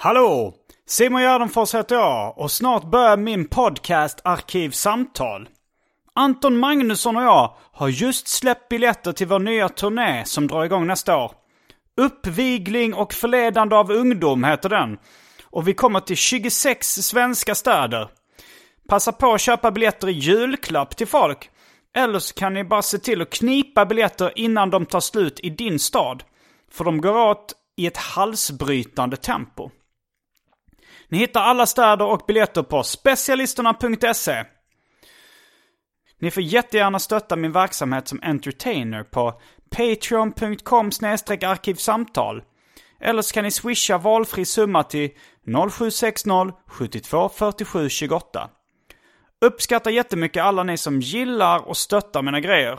Hallå! Simon Gärdenfors heter jag och snart börjar min podcast Arkivsamtal. Anton Magnusson och jag har just släppt biljetter till vår nya turné som drar igång nästa år. Uppvigling och förledande av ungdom heter den. Och vi kommer till 26 svenska städer. Passa på att köpa biljetter i julklapp till folk. Eller så kan ni bara se till att knipa biljetter innan de tar slut i din stad. För de går åt i ett halsbrytande tempo. Ni hittar alla städer och biljetter på specialisterna.se. Ni får jättegärna stötta min verksamhet som entertainer på patreon.com arkivsamtal. Eller så kan ni swisha valfri summa till 0760 72 47 28. Uppskattar jättemycket alla ni som gillar och stöttar mina grejer.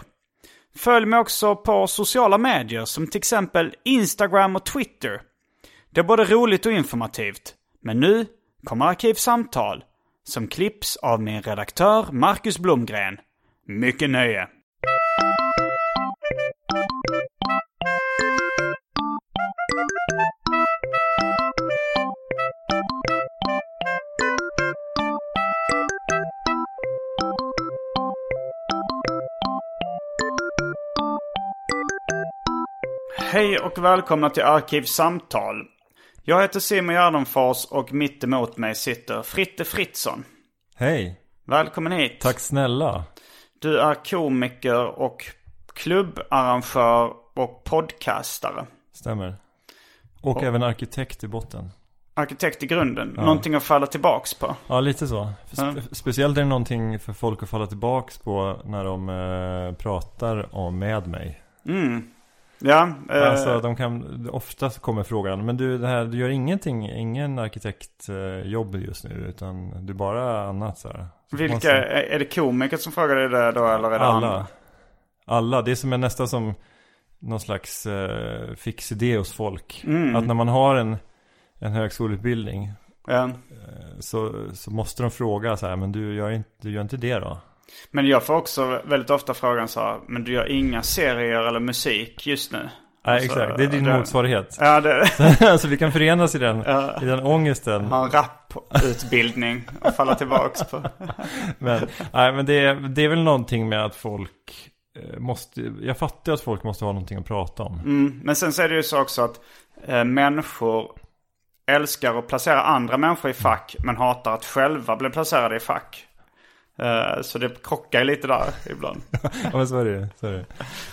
Följ mig också på sociala medier som till exempel Instagram och Twitter. Det är både roligt och informativt. Men nu kommer Arkivsamtal som klipps av min redaktör Marcus Blomgren. Mycket nöje! Hej och välkomna till Arkivsamtal. Jag heter Simon Gärdenfors och mitt emot mig sitter Fritte Fritzson. Hej! Välkommen hit. Tack snälla. Du är komiker och klubbarrangör och podcastare. Stämmer. Och, Och- även arkitekt i botten. Arkitekt i grunden. Någonting att falla tillbaks på. Ja, lite så. Spe- Ja. Speciellt är det någonting för folk att falla tillbaks på när de eh, pratar om med mig. Ja, eh, Alltså de kan, oftast kommer frågan, men du, det här, du gör ingenting, ingen arkitektjobb just nu, utan du bara annat så här. Så vilka, måste- är det komiker som frågar dig det då eller är det Alla. andra? Alla, det är som är nästan som någon slags eh, fix idé hos folk. Mm. Att när man har en, en högskoleutbildning Ja. så, så måste de fråga så här, men du gör inte, du gör inte det då? Men jag får också väldigt ofta frågan så här, men du gör inga serier eller musik just nu? Nej Alltså, exakt, det är din det- motsvarighet. Ja, det alltså vi kan förenas i den, i den ångesten. har en raputbildning att falla tillbaks på. Men, nej, men det, är, det är väl någonting med att folk eh, måste, jag fattar att folk måste ha någonting att prata om. Mm, men sen så är det ju så också att eh, människor älskar att placera andra människor i fack men hatar att själva bli placerade i fack. Eh, så det krockar ju lite där ibland. Ja men så är det så är det.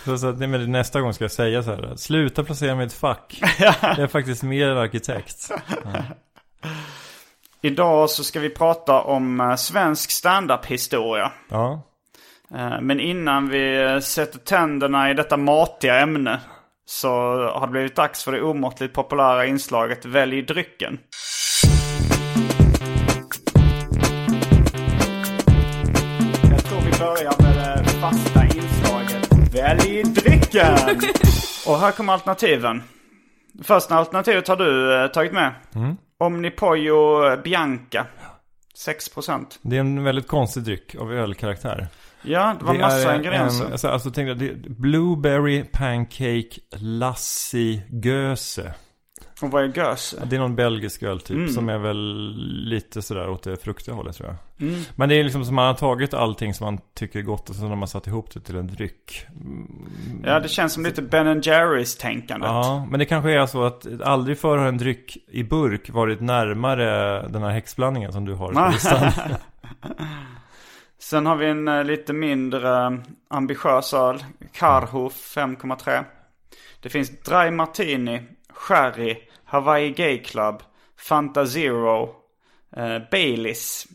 Så, så nej, men nästa gång ska jag säga så här, sluta placera mig i ett fack. Jag är faktiskt mer arkitekt. Idag så ska vi prata om eh, svensk standup-historia. Ja, Eh, Men innan vi sätter tänderna i detta matiga ämne så har det blivit dags för det omåttligt populära inslaget Välj drycken. Drycken! Och här kommer alternativen. Första alternativet har du eh, tagit med. Omnipojo Bianca. 6%. det är en väldigt konstig dryck av ölkaraktär. Ja, det var Det massa ingredienser. En, alltså, alltså tänkte jag, det Blueberry Pancake Lassi Göse. Och vad är göse? Det är någon belgisk öl typ Mm. som är väl lite sådär åt det fruktiga hållet tror jag. Men det är liksom som man har tagit allting som man tycker är gott och så har man satt ihop det till en dryck. Ja, det känns som lite Ben Jerrys tänkandet. Ja, men det kanske är så att aldrig förr har en dryck i burk varit närmare den här häxblandningen som du har på listan. Sen har vi en eh, lite mindre eh, ambitiös öl. Karho 5,3. Det finns Dry Martini, Sherry, Hawaii Gay Club, Fanta Zero, eh, Baileys.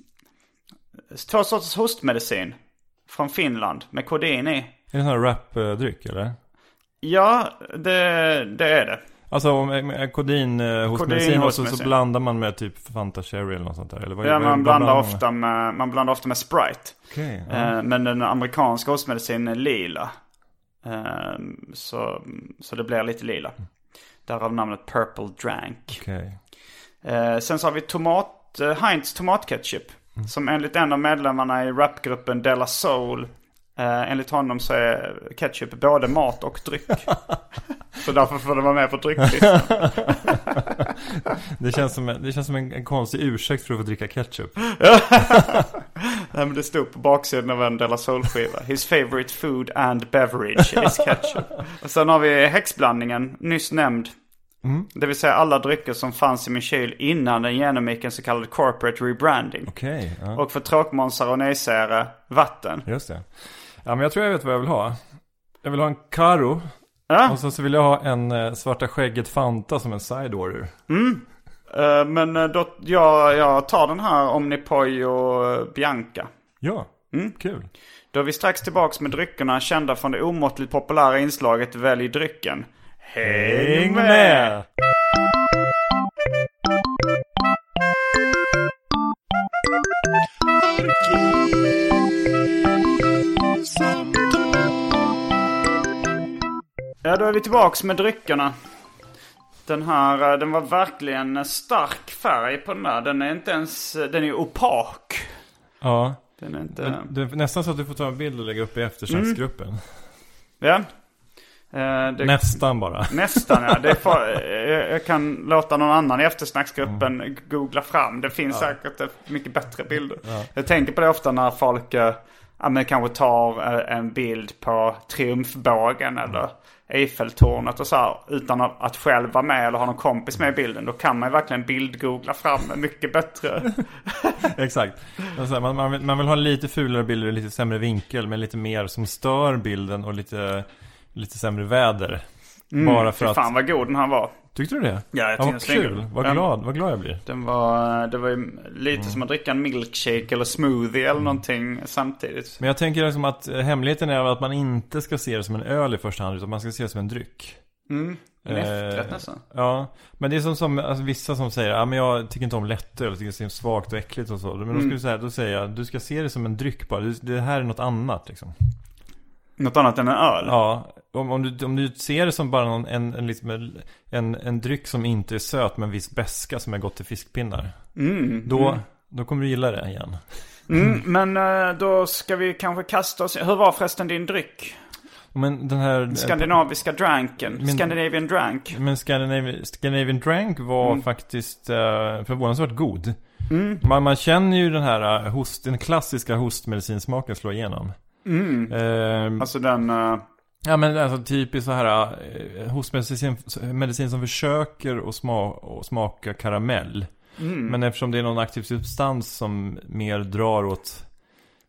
Två sorters hostmedicin. Från Finland med kodein i. Är det en sån här rapdryck eller? Ja, det, det är det. Alltså kodin eh, hos Kodin medicin och hos så, så blandar man med typ Fanta Cherry eller något sånt där? Eller vad, Ja, vad- man blandar, man ofta med, man blandar ofta med Sprite. Okej, ja. Eh, Men den amerikanska hostmedicinen är lila. Eh, Så, så det blir lite lila. Därav namnet Purple Drank. okej. Eh, Sen så har vi tomat, eh, Heinz tomatketchup. Som enligt en av medlemmarna i rapgruppen Della Soul. Eh, Enligt honom så är ketchup både mat och dryck. så därför får det vara med på drycklistan. Det känns som, det känns som en, en konstig ursäkt för att få dricka ketchup. Nej men det stod på baksidan av en Della Soul-skiva. His favorite food and beverage is ketchup. Och sen har vi häxblandningen, nyss nämnd. Det vill säga alla drycker som fanns i min kyl innan den genomgick en så kallad corporate rebranding. Okej, ja. Och för tråkmånsar och nejsägare, vatten. Just det. Ja men jag tror jag vet vad jag vill ha. Jag vill ha en Karo. Ja, Och så, så vill jag ha en eh, svarta skägget Fanta som en side order. eh, men eh, då, jag, jag tar den här Omnipojo eh, Bianca. Ja, kul. Då är vi strax tillbaks med dryckerna kända från det omåttligt populära inslaget Välj drycken. Häng med! Ja, då är vi tillbaks med dryckerna. Den här, eh, den var verkligen stark färg på den där. Den är inte ens, eh, den är opak. Ja. Den är inte... Det är nästan så att du får ta en bild och lägga upp i eftersnacksgruppen. Ja. Eh, det, Nästan bara. Nästan ja. Det är för, jag, kan låta någon annan i eftersnacksgruppen googla fram. Det finns säkert eh, mycket bättre bilder. Jag tänker på det ofta när folk eh, ja, men kanske tar eh, en bild på triumfbågen eller Eiffeltornet och så här. Utan att själv vara med eller ha någon kompis med i bilden. Då kan man ju verkligen bildgoogla fram mycket bättre. Exakt. Och så här, Man, man, vill, man vill ha lite fulare bilder och lite sämre vinkel. Men lite mer som stör bilden och lite, lite sämre väder. Bara för Fy att... fan vad god den här var. Tyckte du det? Ja, jag ja, tycker vad kul. Vad Ja. glad, vad glad jag blir. Den var, det var ju lite som att dricka en milkshake eller smoothie eller någonting samtidigt. Men jag tänker liksom att eh, hemligheten är att man inte ska se det som en öl i första hand. Utan man ska se det som en dryck. En Eh, nästan. Ja, men det är som, som alltså, vissa som säger ja men jag tycker inte om lättöl, jag tycker det är svagt och äckligt och så. Men då, ska du säga, då säger jag, du ska se det som en dryck bara. Det här är något annat liksom. Något annat än en öl? Ja, om, om, du, om du ser det som bara någon, en, en, liksom, en, en dryck som inte är söt med en viss beska som är gott till fiskpinnar. då, då kommer du gilla det igen. Mm, men eh, då ska vi kanske kasta oss... Hur var förresten din dryck? Men den här... Skandinaviska dranken. Men- Scandinavian drank. Men Scandinavian, Scandinavian Drank var Mm. faktiskt uh, förvånansvärt god. Man, man känner ju den här eh, host, den klassiska hostmedicinsmaken slå igenom. Eh, Alltså den... eh, ja men alltså typiskt så här uh, hostmedicin medicin som försöker att sma, smaka karamell. Mm. Men eftersom det är någon aktiv substans som mer drar åt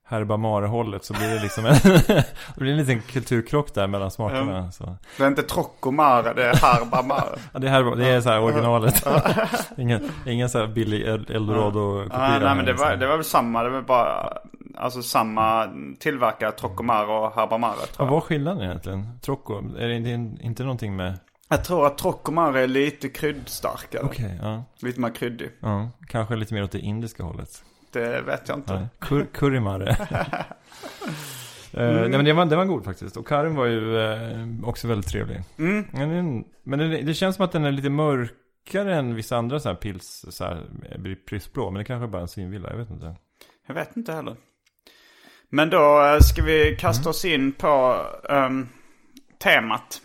Herbamare-hållet så blir det liksom en, det blir en liten kulturkrock där mellan smakerna. Så. det är inte Trocomare, det är Harbamare. Ja, det, här, det är så här originalet. ingen, ingen så här billig El- Eldorado-kopia. ah, nej men det var, liksom. det var väl samma. Det var bara... Alltså samma tillverkare, Trocomare och Harbamare tror Vad jag. var skillnaden egentligen? Trocco? Är det inte, inte någonting med... Jag tror att Trocomare är lite kryddstarkare. Okej, ja. Lite mer kryddig. ja. Kanske lite mer åt det indiska hållet. Det vet jag inte. Kur, currymare. Eh, nej men det var, det var god faktiskt. Och Karin var ju eh, också väldigt trevlig. Mm. Men, den, men det, det känns som att den är lite mörkare än vissa andra så här pils, så här, eh, prisblå. Men det kanske är bara en svinvilla, jag vet inte. Jag vet inte heller. Men då eh, ska vi kasta oss in på ehm, temat.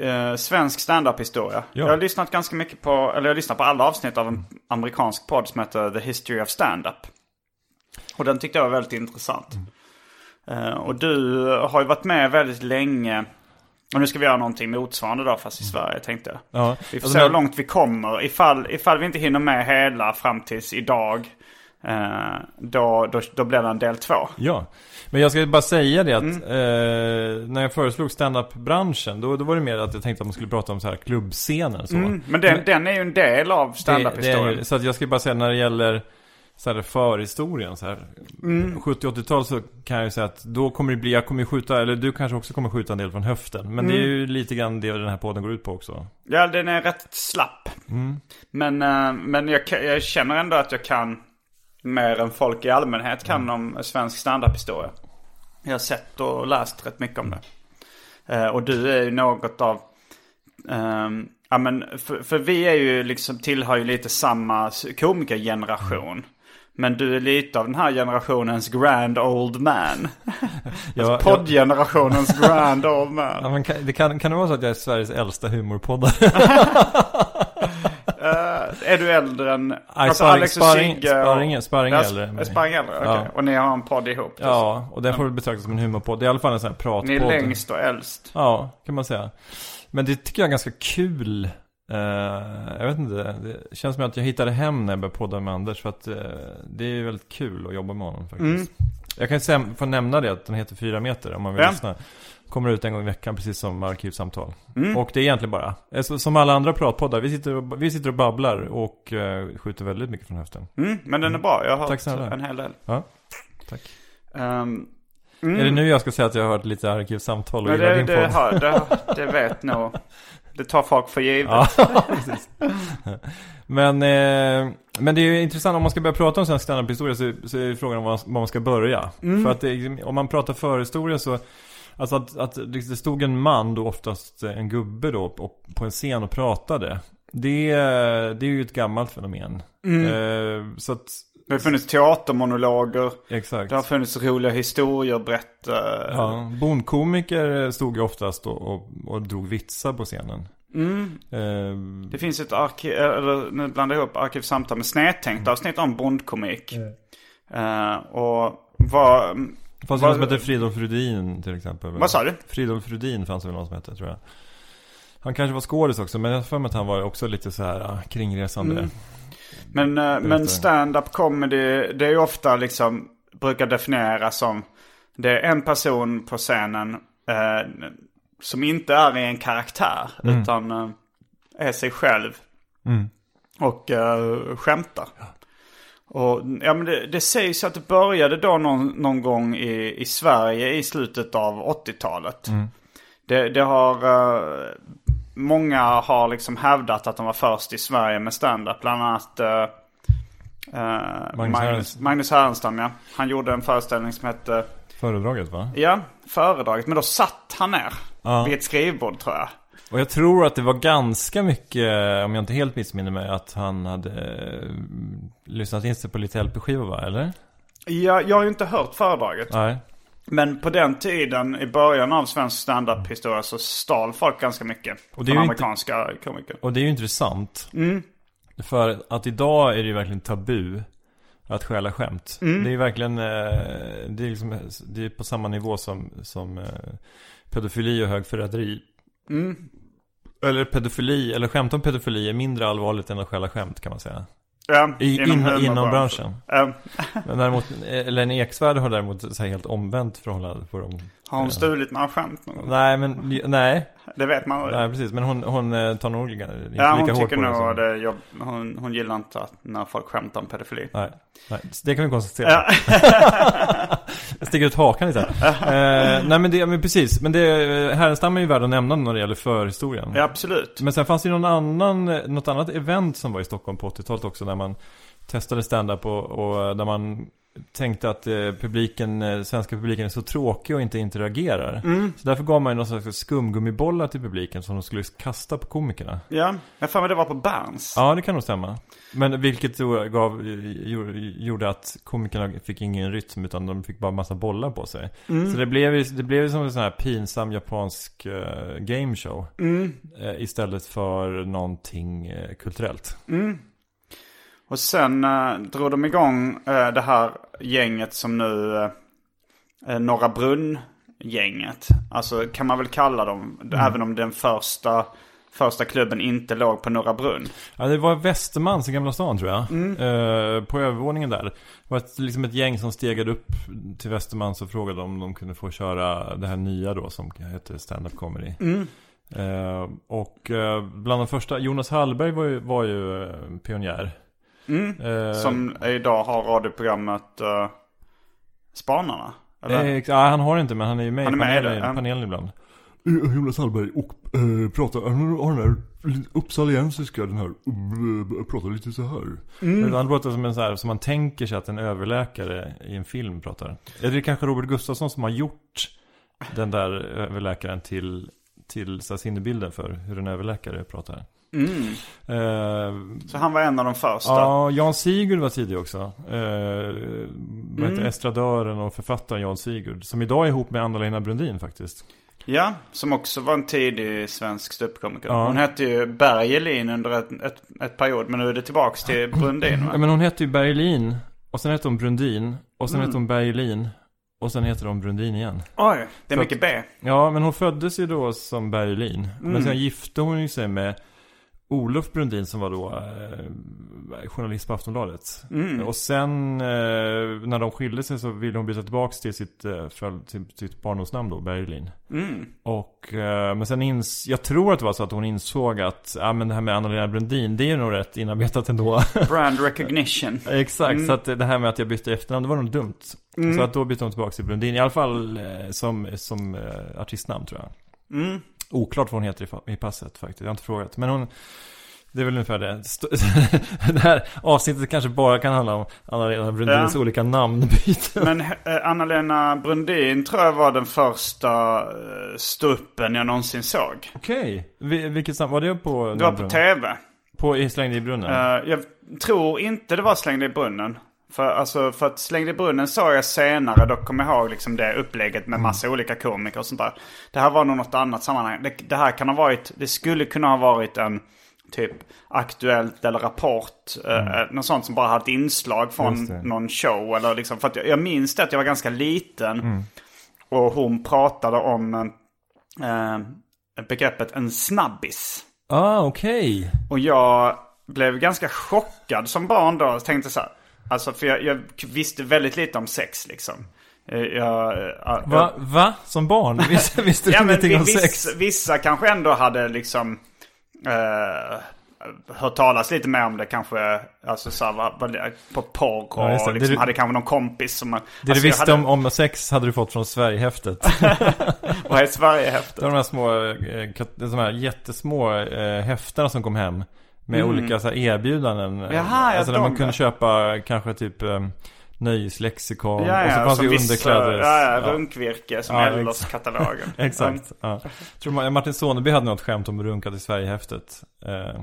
eh, svensk standup-historia. Ja. Jag har lyssnat ganska mycket på, eller jag har lyssnat på alla avsnitt av en amerikansk podd som heter The History of Standup. Och den tyckte jag var väldigt intressant. Eh, och du har ju varit med väldigt länge. Och nu ska vi göra någonting motsvarande då, fast i Sverige tänkte jag. Ja, Vi får alltså, se hur men- långt vi kommer. Ifall, ifall vi inte hinner med hela fram tills idag. Eh, då, då, då blir det en del två. Ja, men jag ska bara säga det att Mm. eh, när jag föreslog stand-up-branschen då, då var det mer att jag tänkte att man skulle prata om så här klubbscener och så. Mm, men den, den är ju en del av standup-historien. Så att jag ska bara säga när det gäller så här förhistorien så här. Mm. 70-80-tal så kan jag ju säga att då kommer det bli, jag kommer ju skjuta, eller du kanske också kommer skjuta en del från höften. Men det är Mm. ju lite grann det den här podden går ut på också. Ja, den är rätt slapp. Mm. Men, eh, men jag, jag känner ändå att jag kan mer än folk i allmänhet kan Mm. om svensk standup-historia. Jag har sett och läst rätt mycket om det. Eh, och du är ju något av... ehm, ja men, för, för vi är ju liksom, tillhör ju lite samma komikergeneration. Men du är lite av den här generationens grand old man. Jag, jag, Poddgenerationens grand old ja, man. men kan, det kan, kan det vara så att jag är Sveriges äldsta humorpoddare? Är du äldre än... Nej, alltså Sparring- Alex och Sparring- Sigge och- Sparring- Ja, äldre. Sparring äldre, okej. Ja. Och ni har en podd ihop? ja, och den får väl betraktas som en humorpodd. Det är i alla fall en sån här pratpodd. Ni är längst och äldst. Ja, kan man säga. Men det tycker jag är ganska kul. Eh, jag vet inte, det känns som att jag hittade hem när jag började podda med Anders. För att eh, det är väldigt kul att jobba med honom faktiskt. Mm. Jag kan säga, få nämna det, att den heter Fyra meter om man vill Ja. lyssna. Kommer ut en gång i veckan, precis som Arkivsamtal. Mm. Och det är egentligen bara, eh, så- som alla andra pratpoddar, vi sitter och, vi sitter och babblar och eh, skjuter väldigt mycket från höften. Mm, men den är bra. Jag har Tack hört snälla. en hel del. Ja, tack. Ehm, mm. Är det nu jag ska säga att jag har hört lite Arkivsamtal och gillar det, din det, podd? har, det, det vet nog. Det tar folk för givet. Ja. Men, eh, men det är ju intressant, om man ska börja prata om svensk standup-historia så, så är frågan om var, var man ska börja. För att det, om man pratar förhistoria så, alltså att, att det stod en man, då oftast en gubbe då, på en scen och pratade. Det, det är ju ett gammalt fenomen. Eh, så att, Det har funnits teatermonologer. exakt. Det har funnits roliga historier berättade. Ja, bondkomiker stod ju oftast och, och, och drog vitsar på scenen. Eh, Det finns ett arkiv, eller nu blandar jag ihop arkivsamtal med snedtänkt avsnitt om bondkomik. Eh, och vad, fanns ju Vad- någon som hette Fridolf Rudin till exempel. vad sa du? Fridolf Rudin fanns det väl någon som hette tror jag. Han kanske var skådis också, men jag har för mig att han var också lite så här ah, kringresande. Mm. Men, eh, men stand-up comedy, det är ju ofta liksom, brukar definieras som, det är en person på scenen eh, som inte är i en karaktär, utan eh, är sig själv. Mm. Och eh, skämtar. Och ja, men det, det sägs att det började då någon, någon gång i, i Sverige i slutet av 80-talet. Det, det har... eh, många har liksom hävdat att de var först i Sverige med stand-up. Bland annat uh, Magnus Magnus, Härenstam. Magnus Härenstam. Ja. Han gjorde en föreställning som hette, Föredraget va? ja, föredraget. Men då satt han ner Ja. vid ett skrivbord tror jag. Och jag tror att det var ganska mycket, om jag inte helt missminner mig, att han hade eh, lyssnat in sig på lite LP-skivor va, eller? Ja, jag har ju inte hört föredraget. Nej. Men på den tiden, i början av svensk stand-up-historia, så stal folk ganska mycket. Och det är från ju inte- amerikanska komiker. Och det är ju intressant. Mm. För att idag är det ju verkligen tabu att stjäla skämt. Mm. Det är verkligen, eh, det är, liksom, det är på samma nivå som, som eh, pedofili och högförräderi. Mm. Eller pedofili, eller skämt om pedofili är mindre allvarligt än att stjäla skämt kan man säga. Ja, I, in, humorbranschen. inom branschen. Ja. Men däremot, eller en Eksvärd har däremot så helt omvänt förhållande på dem. Har hon stulit några skämt någon gång? Nej, men nej. Det vet man aldrig. Nej, precis. Men hon, hon eh, tar nog inte Ja, hon lika hårt tycker på det. nog som- att det är jobb. Hon, hon gillar inte att när folk skämtar om pedofili. Nej, nej, det kan vi konstatera. Ja. Jag sticker ut hakan lite eh, Nej men det, men precis. Men det, Härenstam är ju värd att nämna när det gäller förhistorien. ja, absolut. Men sen fanns det ju någon annan, något annat event som var i Stockholm på 80-talet också. Där man testade stand-up och, och där man tänkte att eh, publiken, eh, svenska publiken är så tråkig och inte interagerar. Mm. Så därför gav man ju någon slags skumgummibollar till publiken som de skulle kasta på komikerna. Ja, jag för mig det var på Berns. Ja, det kan nog stämma. Men vilket gav, gjorde- gjorde att komikerna fick ingen rytm utan de fick bara massa bollar på sig. Mm. Så det blev ju det blev som en sån här pinsam japansk uh, gameshow. Mm. eh, istället för någonting eh, kulturellt. Och sen eh, drog de igång eh, det här gänget som nu, eh, eh, Norra Brunn-gänget. Alltså kan man väl kalla dem, även om den första, första klubben inte låg på Norra Brunn. Ja, det var Västermans i Gamla stan tror jag. Eh, på övervåningen där. Det var ett, liksom ett gäng som stegade upp till Västermans och frågade om de kunde få köra det här nya då som heter stand-up comedy. Eh, och eh, bland de första, Jonas Hallberg var ju, var ju eh, pionjär. Eh, Som idag har radioprogrammet uh, Spanarna. Eller? eh, ja, han har inte men han är ju med Han är i med i panelen, det, panelen ibland. Eh, Jonas Hallberg och eh, pratar, han har den här uppsaliensiska, den här, uh, pratar lite så här. Mm. Han låter som en så här, som man tänker sig att en överläkare i en film pratar. Är det kanske Robert Gustafsson som har gjort den där överläkaren till, till så här, sinnebilden för hur en överläkare pratar? Eh, Så han var en av de första. ja, Jan Sigurd var tidig också. Vad Mm. estradören och författaren Jan Sigurd. Som idag är ihop med Anna-Lena Brundin faktiskt. Ja, som också var en tidig svensk ståuppkomiker. Ja. Hon hette ju Bergelin under ett, ett, ett period, men nu är det tillbaks till Brundin va? Ja, men hon hette ju Bergelin. Och sen hette hon Brundin. Och sen Mm. hette hon Bergelin. Och sen heter hon Brundin igen. Oj, det är Så mycket B. Ja, men hon föddes ju då som Berlin. Mm. Men sen gifte hon ju sig med Olof Brundin som var då eh, journalist på Aftonbladet. Mm. Och sen eh, när de skilde sig så ville hon byta tillbaks till sitt, eh, föl- till sitt barndomsnamn då, Berlin. Mm. Och, eh, men sen ins jag tror att det var så att hon insåg att, ja men det här med Anna-Lena Brundin, det är nog rätt inarbetat ändå. Brand recognition. Exakt, Mm. så att det här med att jag bytte efternamn, det var nog dumt. Så att då bytte hon tillbaka till Brundin, i alla fall eh, som, som eh, artistnamn tror jag. Oklart vad hon heter i, passet faktiskt, jag har inte frågat. Men hon, det är väl ungefär det. Det här avsnittet kanske bara kan handla om Anna-Lena Brundins Ja. olika namnbyten. Men eh, Anna-Lena Brundin tror jag var den första eh, ståuppen jag någonsin såg. Okej, Vi- vilket sam- var det på? Det var på tv. På i Slängd i brunnen? Eh, jag tror inte det var Slängd i brunnen. För, alltså, för att Slängd i brunnen såg jag senare. Då kommer jag ihåg liksom det upplägget med massa olika komiker och sånt där. Det här var nog något annat sammanhang. Det, det här kan ha varit, det skulle kunna ha varit en typ Aktuellt eller Rapport. Mm. något sånt som bara hade ett inslag från någon show. Eller liksom, för att jag, jag minns det att jag var ganska liten. Mm. Och hon pratade om eh, begreppet en snabbis. Ah, okej. Och jag blev ganska chockad som barn då. Tänkte så här. Alltså för jag, jag visste väldigt lite om sex liksom. Eh, Jag, jag, Va? Va? Som barn? Visste, visste du Ja ingenting om sex? vissa kanske ändå hade liksom eh, hört talas lite mer om det kanske. Alltså så här, på porr och Ja, liksom, du- hade kanske någon kompis som... Det alltså, du visste hade, om, om sex hade du fått från Sverigehäftet. Vad är Sverigehäftet? Det var de här små, eh, de här jättesmå eh, häftena som kom hem. Med olika så här, erbjudanden. Mm. Jaha, ja, alltså de, man kunde ja. köpa kanske typ eh, nöjeslexikon. Ja, och så ja, fanns det ju underkläder. Ja, ja, runkvirke som Ja, Ellos-katalogen. Exakt. Ja. Tror Ma- Martin Soneby hade något skämt om runkat i Sverigehäftet. Eh,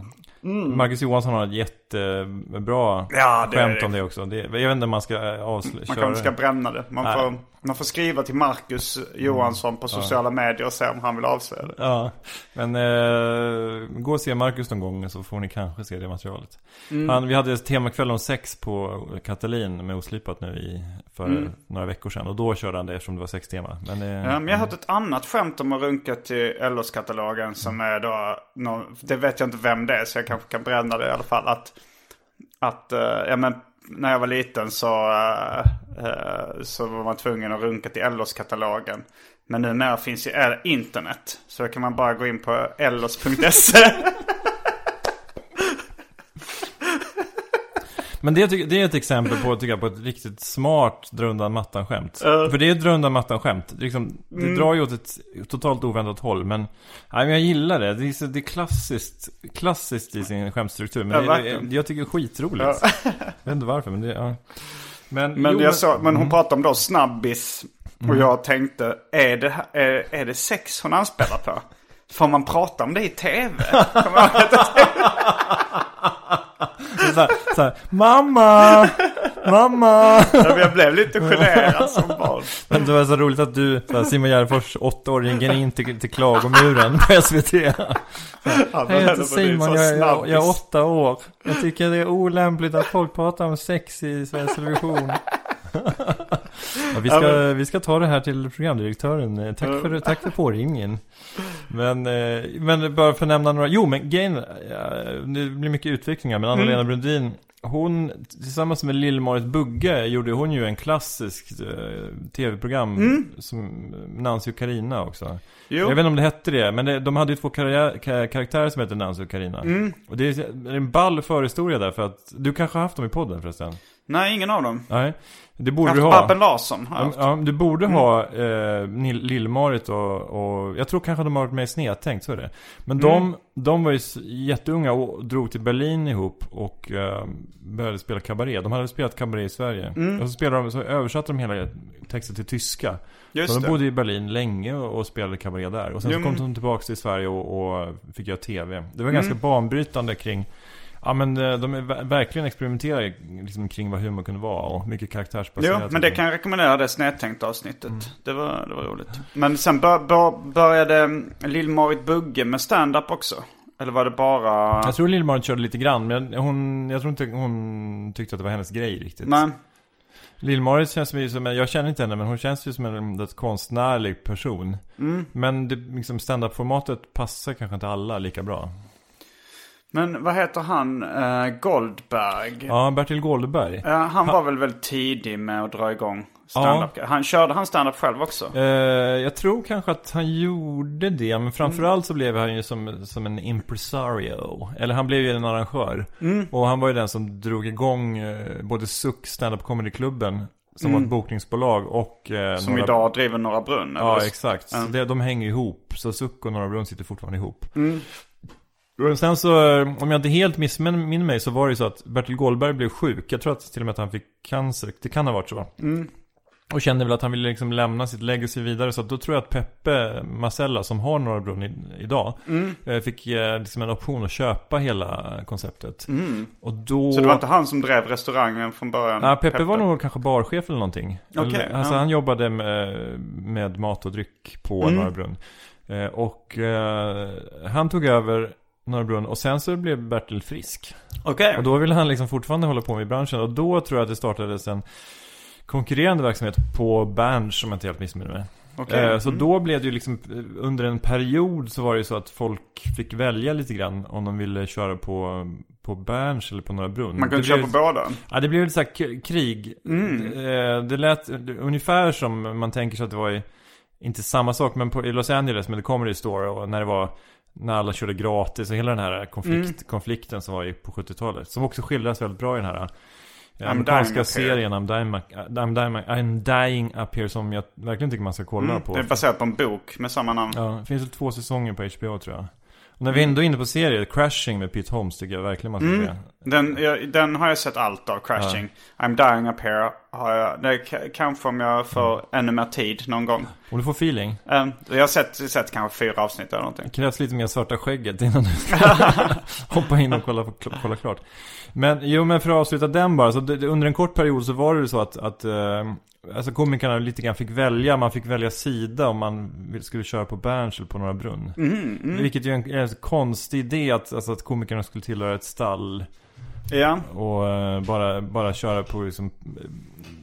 Marcus Johansson har ett jättebra Mm. Ja, det skämt det. om det också. Det, jag vet inte om man ska eh, avslöja. Man kanske ska bränna det. Man Nej. får, man får skriva till Marcus Johansson på sociala medier och se om han vill avslöja det. Ja, men eh, gå och se Marcus någon gång så får ni kanske se det materialet. Mm. Han, vi hade temakväll om sex på Katalin med Oslipat nu i, för Mm. några veckor sedan. Och då körde han det eftersom det var sextema. Men, det, Ja, men jag har hört ett annat skämt om att runka till LOs-katalogen som är då, någon, det vet jag inte vem det är så jag kanske kan bränna det i alla fall. Att, att eh, ja men när jag var liten så, eh, eh, så var man tvungen att runka till Ellos-katalogen. Men numera finns ju internet. Så då kan man bara gå in på ellos.se. men det, det är ett exempel på, tycker jag, på ett riktigt smart dra undan mattan-skämt. För det är ett dra undan mattan-skämt. Det, liksom, det Mm. drar ju åt ett totalt oväntat håll. Men, nej, men jag gillar det. Det är, så, det är klassiskt, klassiskt i sin skämtstruktur. Men Ja, det, det, jag tycker det är skitroligt. Jag vet inte varför, men det, ja. Men, Men, jo, jag så, men hon mm. pratade om då snabbis. Och jag tänkte, är det, är, är det sex hon anspelar på? Får man prata om det i tv? Kommer jag ihåg att jag så här, Mamma! Mamma! Jag blev lite generad som barn. Men det var så roligt att du, så här, Simon Gärdenfors, åttaåring, gick in till, till Klagomuren på SVT. Han Hej, jag heter Simon, jag, jag, jag är åtta år. Jag tycker det är olämpligt att folk pratar om sex i Sveriges Television. ja, vi, ska, Ja, vi ska ta det här till programdirektören. Tack för, tack för påringningen. Men, eh, men bara för att nämna några, jo men grejen, ja, det blir mycket utvecklingar, men Anna-Lena Mm. Brundin, hon tillsammans med Lill-Marit Bugge gjorde hon ju en klassisk eh, tv-program som Nancy och Karina också. Mm. Jo. Jag vet inte om det hette det, men det, de hade ju två karriär, ka- karaktärer som hette Nancy och Karina. Mm. Och det är en ball förhistoria där för att, du kanske har haft dem i podden förresten? Nej, ingen av dem. Nej, det borde du ha. Babben Larsson. har jag Ja, haft. ja, du borde ha eh, Lill-Marit och, och, jag tror kanske de har varit med i Snedtänkt, så är det. Men Mm. de, de var ju jätteunga och drog till Berlin ihop och eh, började spela kabaré. De hade spelat kabaré i Sverige. Och så, spelade de, så översatte de hela texten till tyska. Mm. Just så de det. bodde i Berlin länge och, och spelade kabaré där. Och sen så kom de tillbaka till Sverige och, och fick göra TV. Det var Mm. ganska banbrytande kring Ja men eh, de är ver- verkligen experimenterar liksom kring vad humor kunde vara och mycket Jo, karaktärsbaserat. men det kan jag rekommendera det snedtänkta avsnittet. Mm. Det, var, det var roligt. Men sen bör, bör, började Lill-Marit Bugge med stand-up också. Eller var det bara... Jag tror Lill-Marit körde lite grann, men hon, jag tror inte hon tyckte att det var hennes grej riktigt. Men, Lill-Marit känns ju som, jag känner inte henne, men hon känns ju som en rätt konstnärlig person. Mm. Men det, liksom stand-up-formatet passar kanske inte alla lika bra. Men vad heter han? Eh, Goldberg? Ja, Bertil Goldberg. Ja, han var väl väldigt tidig med att dra igång stand-up. Han körde han stand-up själv också? Eh, jag tror kanske att han gjorde det, men framförallt så blev han ju som, som en impresario. Eller han blev ju en arrangör. Och han var ju den som drog igång eh, både Suck Stand-Up Comedy-klubben, som var ett bokningsbolag, och... Eh, Som några- idag driver Norra Brunn? Ja, exakt. Så Ja. det, de hänger ihop. Så Suck och Norra Brunn sitter fortfarande ihop. Och sen så, eh, om jag inte helt missminner mig, så var det ju så att Bertil Goldberg blev sjuk. Jag tror att till och med att han fick cancer. Det kan ha varit så. Och kände väl att han ville liksom lämna sitt legacy vidare. Så då tror jag att Peppe Marcella, som har Norra Brunn i, idag, eh, fick eh, liksom en option att köpa hela konceptet. Och då... Så det var inte han som drev restaurangen från början? Ja, Peppe, var nog kanske barchef eller någonting. Eller, alltså ja. han jobbade med, med mat och dryck på Mm. Norra Brunn. Och eh, han tog över Norra Brunn och sen så blev Bertil frisk. Okej. Och då ville han liksom fortfarande hålla på med branschen. Och då tror jag att det startades en konkurrerande verksamhet på Berns, om jag inte helt missminner mig. Okej. Eh, Så då blev det ju liksom, eh, under en period så var det ju så att folk fick välja lite grann om de ville köra på, på Berns eller på Norra Brunn. Man kunde Det köra blev- på båda? Ja, det blev lite så här k- krig. Eh, Det lät ungefär som man tänker sig att det var i, inte samma sak, men på, i Los Angeles med The Comedy Store och när det var när alla körde gratis och hela den här konflikt, konflikten som var på 70-talet. Som också skildras väldigt bra i den här eh, dying amerikanska serien I'm dying, I'm, dying, I'm dying up here som jag verkligen tycker man ska kolla på. Det är baserat på en bok med samma namn. Ja, det finns väl två säsonger på HBO tror jag. Och när vi ändå är inne på serier, Crashing med Pete Holmes tycker jag verkligen man ska Mm. se. Den, jag, den har jag sett allt av, Crashing. I'm dying up here. Har jag, det kanske om jag får Mm. ännu mer tid någon gång. Om du får feeling. Um, jag har sett, sett kanske fyra avsnitt eller någonting. Det krävs lite mer svarta skägget innan du hoppa in och kolla, kolla klart. Men jo, men för att avsluta den bara. Så det, under en kort period så var det så att, att eh, alltså komikerna lite grann fick välja. Man fick välja sida om man skulle köra på Berns eller på Norra Brunn. Vilket ju är en, en konstig idé att, alltså att komikerna skulle tillhöra ett stall. Ja. Och eh, bara, bara köra på liksom,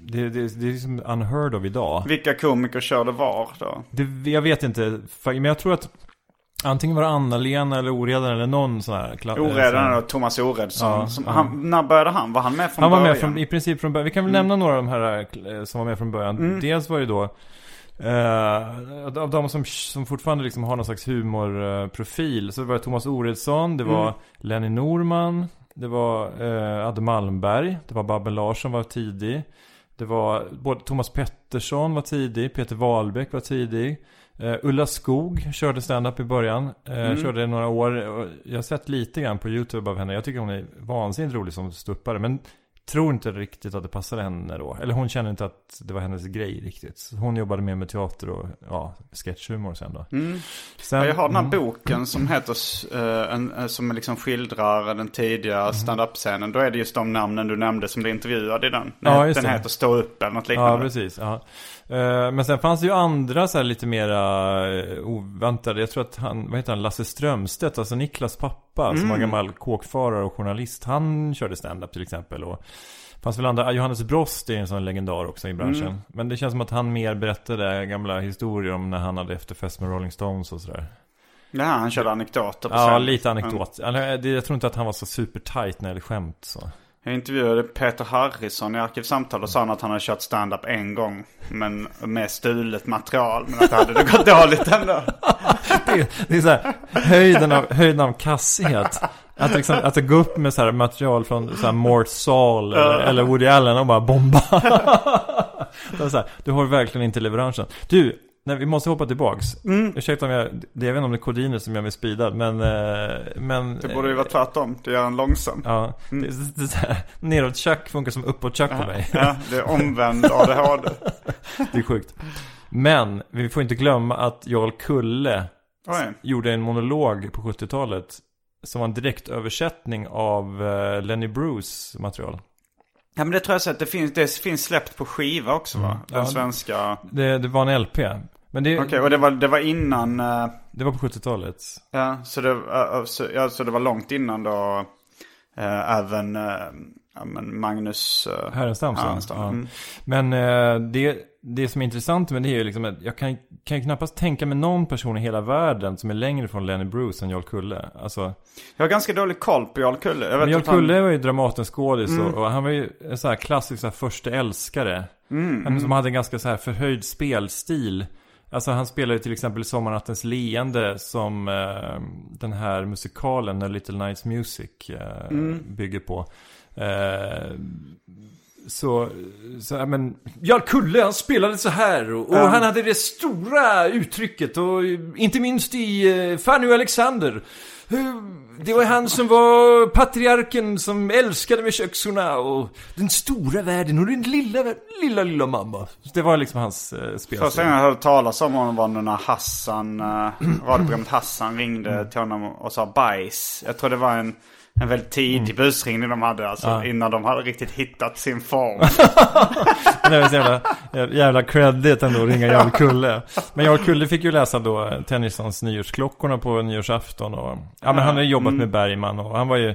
det, det, det är liksom unheard of idag. Vilka komiker körde var då? Det, jag vet inte, men jag tror att antingen var det Anna-Lena eller Oredan eller någon sån här. kla- Oredan och Thomas Oredsson. Ja, som, ja. Han, när började han? Var han med från Han var början? med från, i princip från början. Vi kan väl nämna några av de här eh, som var med från början. Dels var det då eh, av de som, som fortfarande liksom har någon slags humorprofil. Så var det Thomas Oredsson, det var Lenny Norman, det var eh, Adde Malmberg, det var Babben Larsson var tidig. Det var både Thomas Pettersson var tidig, Peter Wahlbeck var tidig. Eh, Ulla Skog körde stand-up i början. Eh, Körde i några år. Jag har sett lite grann på YouTube av henne. Jag tycker hon är vansinnigt rolig som stuppare. Men tror inte riktigt att det passade henne då. Eller hon kände inte att det var hennes grej riktigt. Så hon jobbade mer med teater och ja, sketchhumor sen då. Sen, Ja, jag har den här mm. boken som heter, eh, en, eh, som liksom skildrar den tidiga Mm. stand-up-scenen. Då är det just de namnen du nämnde som blev intervjuad i den. Ja, just den det. heter Stå upp eller något liknande. Ja, precis. Ja. Eh, Men sen fanns det ju andra så här lite mera oväntade. Jag tror att han, vad heter han, Lasse Strömstedt, alltså Niklas pappa, som var gammal kåkfarare och journalist. Han körde stand-up till exempel. Och fanns väl andra, Johannes Brost är en sån legendar också i branschen. Men det känns som att han mer berättade gamla historier om när han hade efterfest med Rolling Stones och sådär. Ja, han körde anekdoter på Ja, scen. lite anekdot. Det- Jag tror inte att han var så super tight när det skämt så. Jag intervjuade Peter Harrison i Arkivsamtal och sa han att han hade kört stand-up en gång. Men med stulet material. Men att det hade gått dåligt ändå. det, det är så här, höjden av, höjden av kassighet. Att, liksom, att gå upp med så material från så här Mort Saul eller, eller Woody Allen och bara bomba. Det så här, du har verkligen inte leveransen. Du, nej, vi måste hoppa tillbaks. Mm. Ursäkta om jag, det, jag vet inte om det är kodiner som gör mig speedad, men... eh, men Det borde ju vara tvärtom. Det gör en långsam. Ja, det, det, det, är så här, neråt tjack funkar som uppåt tjack på mig. Ja, det är omvänd ADHD. Det är sjukt. Men vi får inte glömma att Jarl Kulle Oj. gjorde en monolog på 70-talet som var en direktöversättning av eh, Lenny Bruce material. Ja men det tror jag så att det finns, det finns släppt på skiva också va? Den Ja. svenska. Det, det var en LP. Men det, Okej, och det var, det var innan, eh, det var på 70-talet. ja, så det, eh, så, ja, så det var långt innan då eh, även eh, ja, men Magnus uh. Härenstam. Ja. Mm. Men eh, det, det som är intressant med det är ju liksom att jag kan, kan ju knappast tänka mig någon person i hela världen som är längre från Lenny Bruce än Jarl Kulle. Alltså, Jag har ganska dålig koll på Jarl Kulle. Jag vet men Jarl han- Kulle var ju Dramatens skådis och, och han var ju en sån här klassisk så här, första älskare. Han som hade en ganska så här förhöjd spelstil. Alltså han spelade till exempel Sommarnattens leende som eh, den här musikalen Little Nights Music eh, bygger på. Eh, så, så ja, men Jarl Kulle han spelade så här och, och han hade det stora uttrycket och inte minst i eh, Fanny och Alexander. Eh, Det var han som var patriarken som älskade med köksorna och den stora världen och den lilla, lilla, lilla mamma. Det var liksom hans eh, spelstil. Första gången jag hörde talas om honom var när Hassan, uh, radioprogrammet Hassan ringde till honom och sa bajs. Jag tror det var en, en väldigt tidig busringning de hade alltså. Innan de hade riktigt hittat sin form. Det var så jävla, jävla credit ändå att ringa Jarl Kulle. Men Jarl Kulle fick ju läsa då Tennysons nyårsklockorna på nyårsafton och... Ja men han hade jobbat med Bergman och han var ju...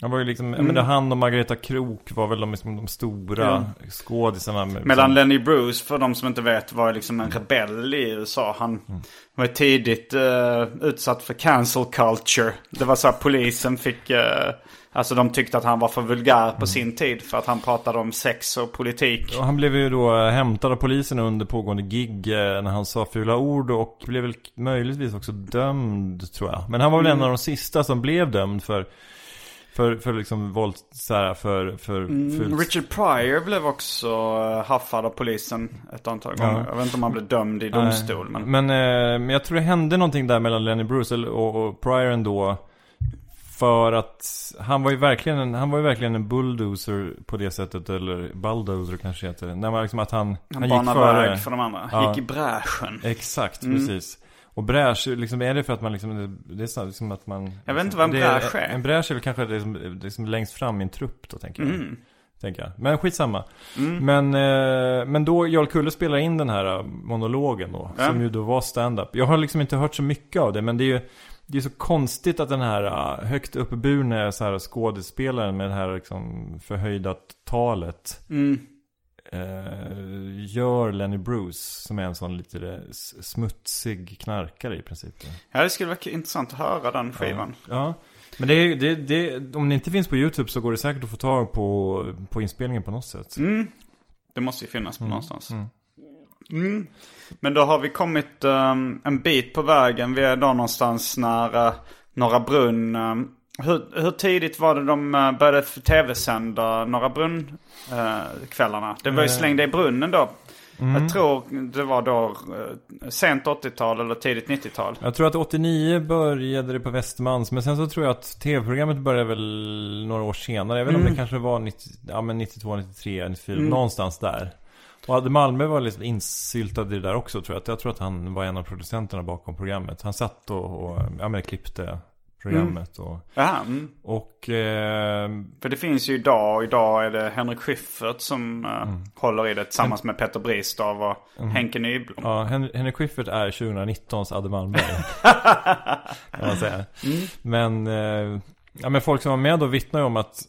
Han var ju liksom, ja men han och Margareta Krok var väl de, liksom, de stora skådisarna. med- Medan Lenny Bruce, för de som inte vet, var liksom en rebell i USA. Han Mm. var tidigt eh, utsatt för cancel culture. Det var så att polisen fick... eh, alltså de tyckte att han var för vulgär Mm. på sin tid. För att han pratade om sex och politik. Och han blev ju då eh, hämtad av polisen under pågående gig när han sa fula ord och blev väl möjligtvis också dömd tror jag. Men han var väl en av de sista som blev dömd för för, för liksom våld, så här, för, för, för Richard Pryor blev också uh, haffad av polisen ett antal gånger. Jag vet inte om han blev dömd i domstol. Men... Men, eh, men jag tror det hände någonting där mellan Lenny Bruce och, och Pryor ändå. För att han var ju verkligen en, han var ju verkligen en bulldozer på det sättet, eller bulldozer kanske heter det. När man liksom att han, Han, han, gick före. väg för de andra. Ja. Gick i bräschen. Exakt, precis. Och bräsch, liksom, är det för att man liksom, det är så, liksom att man... Jag vet inte vad en bräsch är. En bräsch är väl kanske det som, det som längst fram i en trupp då, tänker jag. Mm. Tänker jag. Men skitsamma. Men, eh, men då Jarl Kulle spelar in den här eh, monologen då. Ja. Som ju då var stand-up. Jag har liksom inte hört så mycket av det. Men det är ju det är så konstigt att den här eh, högt uppburne så här skådespelaren med det här liksom förhöjda talet. Mm. Eh, gör Lenny Bruce som är en sån lite eh, smutsig knarkare i princip. Ja, det skulle vara intressant att höra den skivan. Ja. Men det, är- det, det, om det inte finns på YouTube så går det säkert att få tag på, på inspelningen på något sätt. Det måste ju finnas på någonstans. Mm. Men då har vi kommit ehm, en bit på vägen. Vi är då någonstans när uh, Norra Brunn... ehm, hur, hur tidigt var det de uh, började tv-sända Norra Brunn-kvällarna? det var ju Eh. Släng dig i brunnen då. Jag tror det var då eh, sent 80-tal eller tidigt 90-tal. Jag tror att 89 började det på Västermans. Men sen så tror jag att tv-programmet började väl några år senare. Jag vet inte om det kanske var 90, ja, men 92, 93, 94. Någonstans där. Och Adde Malmö var lite insyltad i det där också tror jag. Jag tror att han var en av producenterna bakom programmet. Han satt och, och ja, men klippte programmet. Och, mm. och eh, För det finns ju idag, idag är det Henrik Schyffert som eh, Mm. håller i det tillsammans med Petter Bristav och Henke Nyblom. Ja, Hen- Henrik Schyffert är 2019s Adde Malmberg. kan man säga. Men, eh, ja, men folk som var med då vittnar ju om att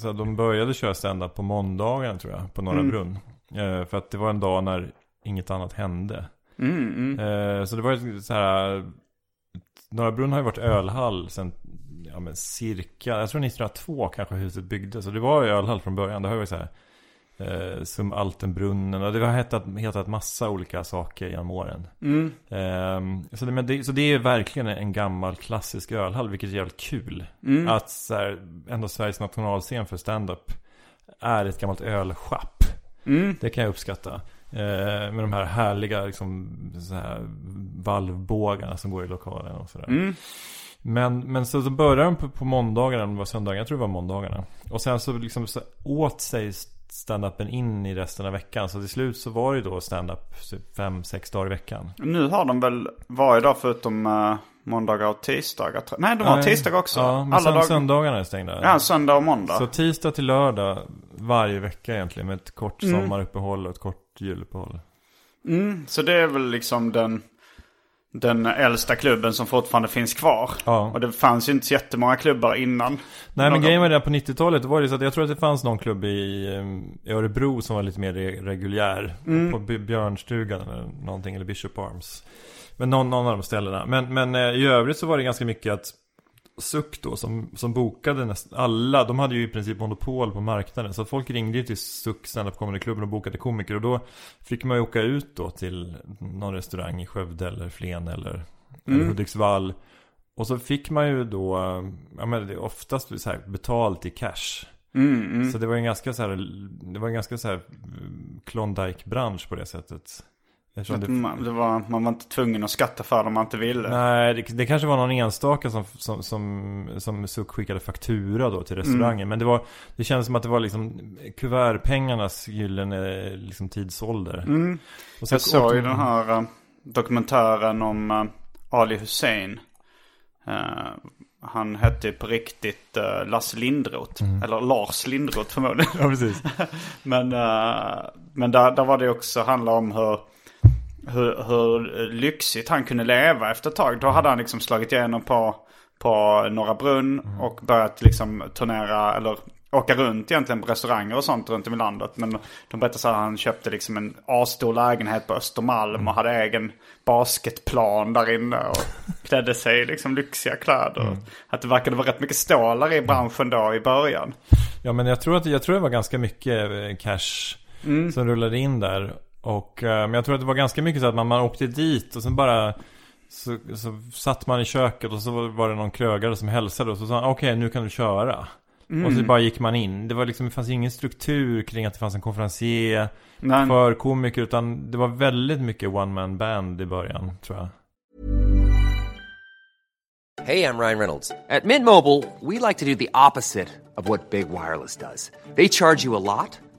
så att de började köra stand-up på måndagarna tror jag, på Norra Brunn. Eh, för att det var en dag när inget annat hände. Eh, så det var ju så här, Norra Brunn har ju varit ölhall sen, ja men cirka, jag tror 1902 kanske huset byggdes. Så det var ju ölhall från början. Det har ju varit så här eh, som Altenbrunnen och det har hetat, hetat massa olika saker genom åren. Ehm, så, det, men det, så det är verkligen en gammal klassisk ölhall, vilket är jävligt kul. Att så här, ändå Sveriges nationalscen för stand-up är ett gammalt ölschapp. Det kan jag uppskatta. Eh, med de här härliga liksom, så här, valvbågarna som går i lokalen och sådär. Men, men så, så började de på, på måndagarna, om det var söndagar, jag tror det var måndagarna. Och sen så liksom så åt sig stand-upen in i resten av veckan. Så till slut så var det då stand-up typ fem, sex dagar i veckan. Nu har de väl varje dag förutom uh, måndagar och tisdagar. Nej, de har tisdagar också. Ja, men Alla dagar. söndagarna är stängda. Ja, söndag och måndag. Så tisdag till lördag varje vecka egentligen med ett kort Mm. sommaruppehåll och ett kort juluppehåll. Så det är väl liksom den, den äldsta klubben som fortfarande finns kvar. Ja. Och det fanns ju inte så jättemånga klubbar innan. Nej men grejen var det på 90-talet, då var det så att jag tror att det fanns någon klubb i, eh, i Örebro som var lite mer re- reguljär. Mm. På Björnstugan eller någonting, eller Bishop Arms. Men någon, någon av de ställena. Men, men eh, i övrigt så var det ganska mycket att Suck då, som, som bokade nästan alla, de hade ju i princip monopol på marknaden. Så att folk ringde ju till Suck stand-up comedy-klubben och bokade komiker. Och då fick man ju åka ut då till någon restaurang i Skövde eller Flen eller, eller Hudiksvall. Och så fick man ju då, ja men det är oftast så här betalt i cash. Så det var en ganska så här, det var en ganska så här mm, Klondike-bransch på det sättet. Det, Man, det var, man var inte tvungen att skatta för det om man inte ville. nej, det, det kanske var någon enstaka som, som, som, som Suck skickade faktura då till restaurangen. Men det var, det kändes som att det var liksom kuvertpengarnas gyllene liksom tidsålder. Och så Jag såg ju den här eh, dokumentären om eh, Ali Hussein. Eh, han hette på riktigt uh, Lasse Lindroth. Eller Lars Lindroth förmodligen. Ja, precis. men men där, där var det också handla om hur, hur, hur lyxigt han kunde leva efter ett tag. Då hade han liksom slagit igenom på, på Norra Brunn och börjat liksom turnera eller åka runt egentligen på restauranger och sånt runt om i landet. Men de berättade så att han köpte liksom en asstor lägenhet på Östermalm och hade egen basketplan där inne och klädde sig i liksom lyxiga kläder. Att det verkade vara rätt mycket stålar i branschen då i början. Ja men jag tror att jag tror det var ganska mycket eh, cash som rullade in där. Och, eh, men jag tror att det var ganska mycket så att man, man åkte dit och sen bara så, så satt man i köket och så var det någon krögare som hälsade och så sa han okej nu kan du köra. Och så bara gick man in. Det var liksom, det fanns ingen struktur kring att det fanns en konferencier för komiker utan det var väldigt mycket one man band i början tror jag. Hey, I'm Ryan Reynolds. At Mint Mobile, we like to do the opposite of what Big Wireless does. They charge you a lot,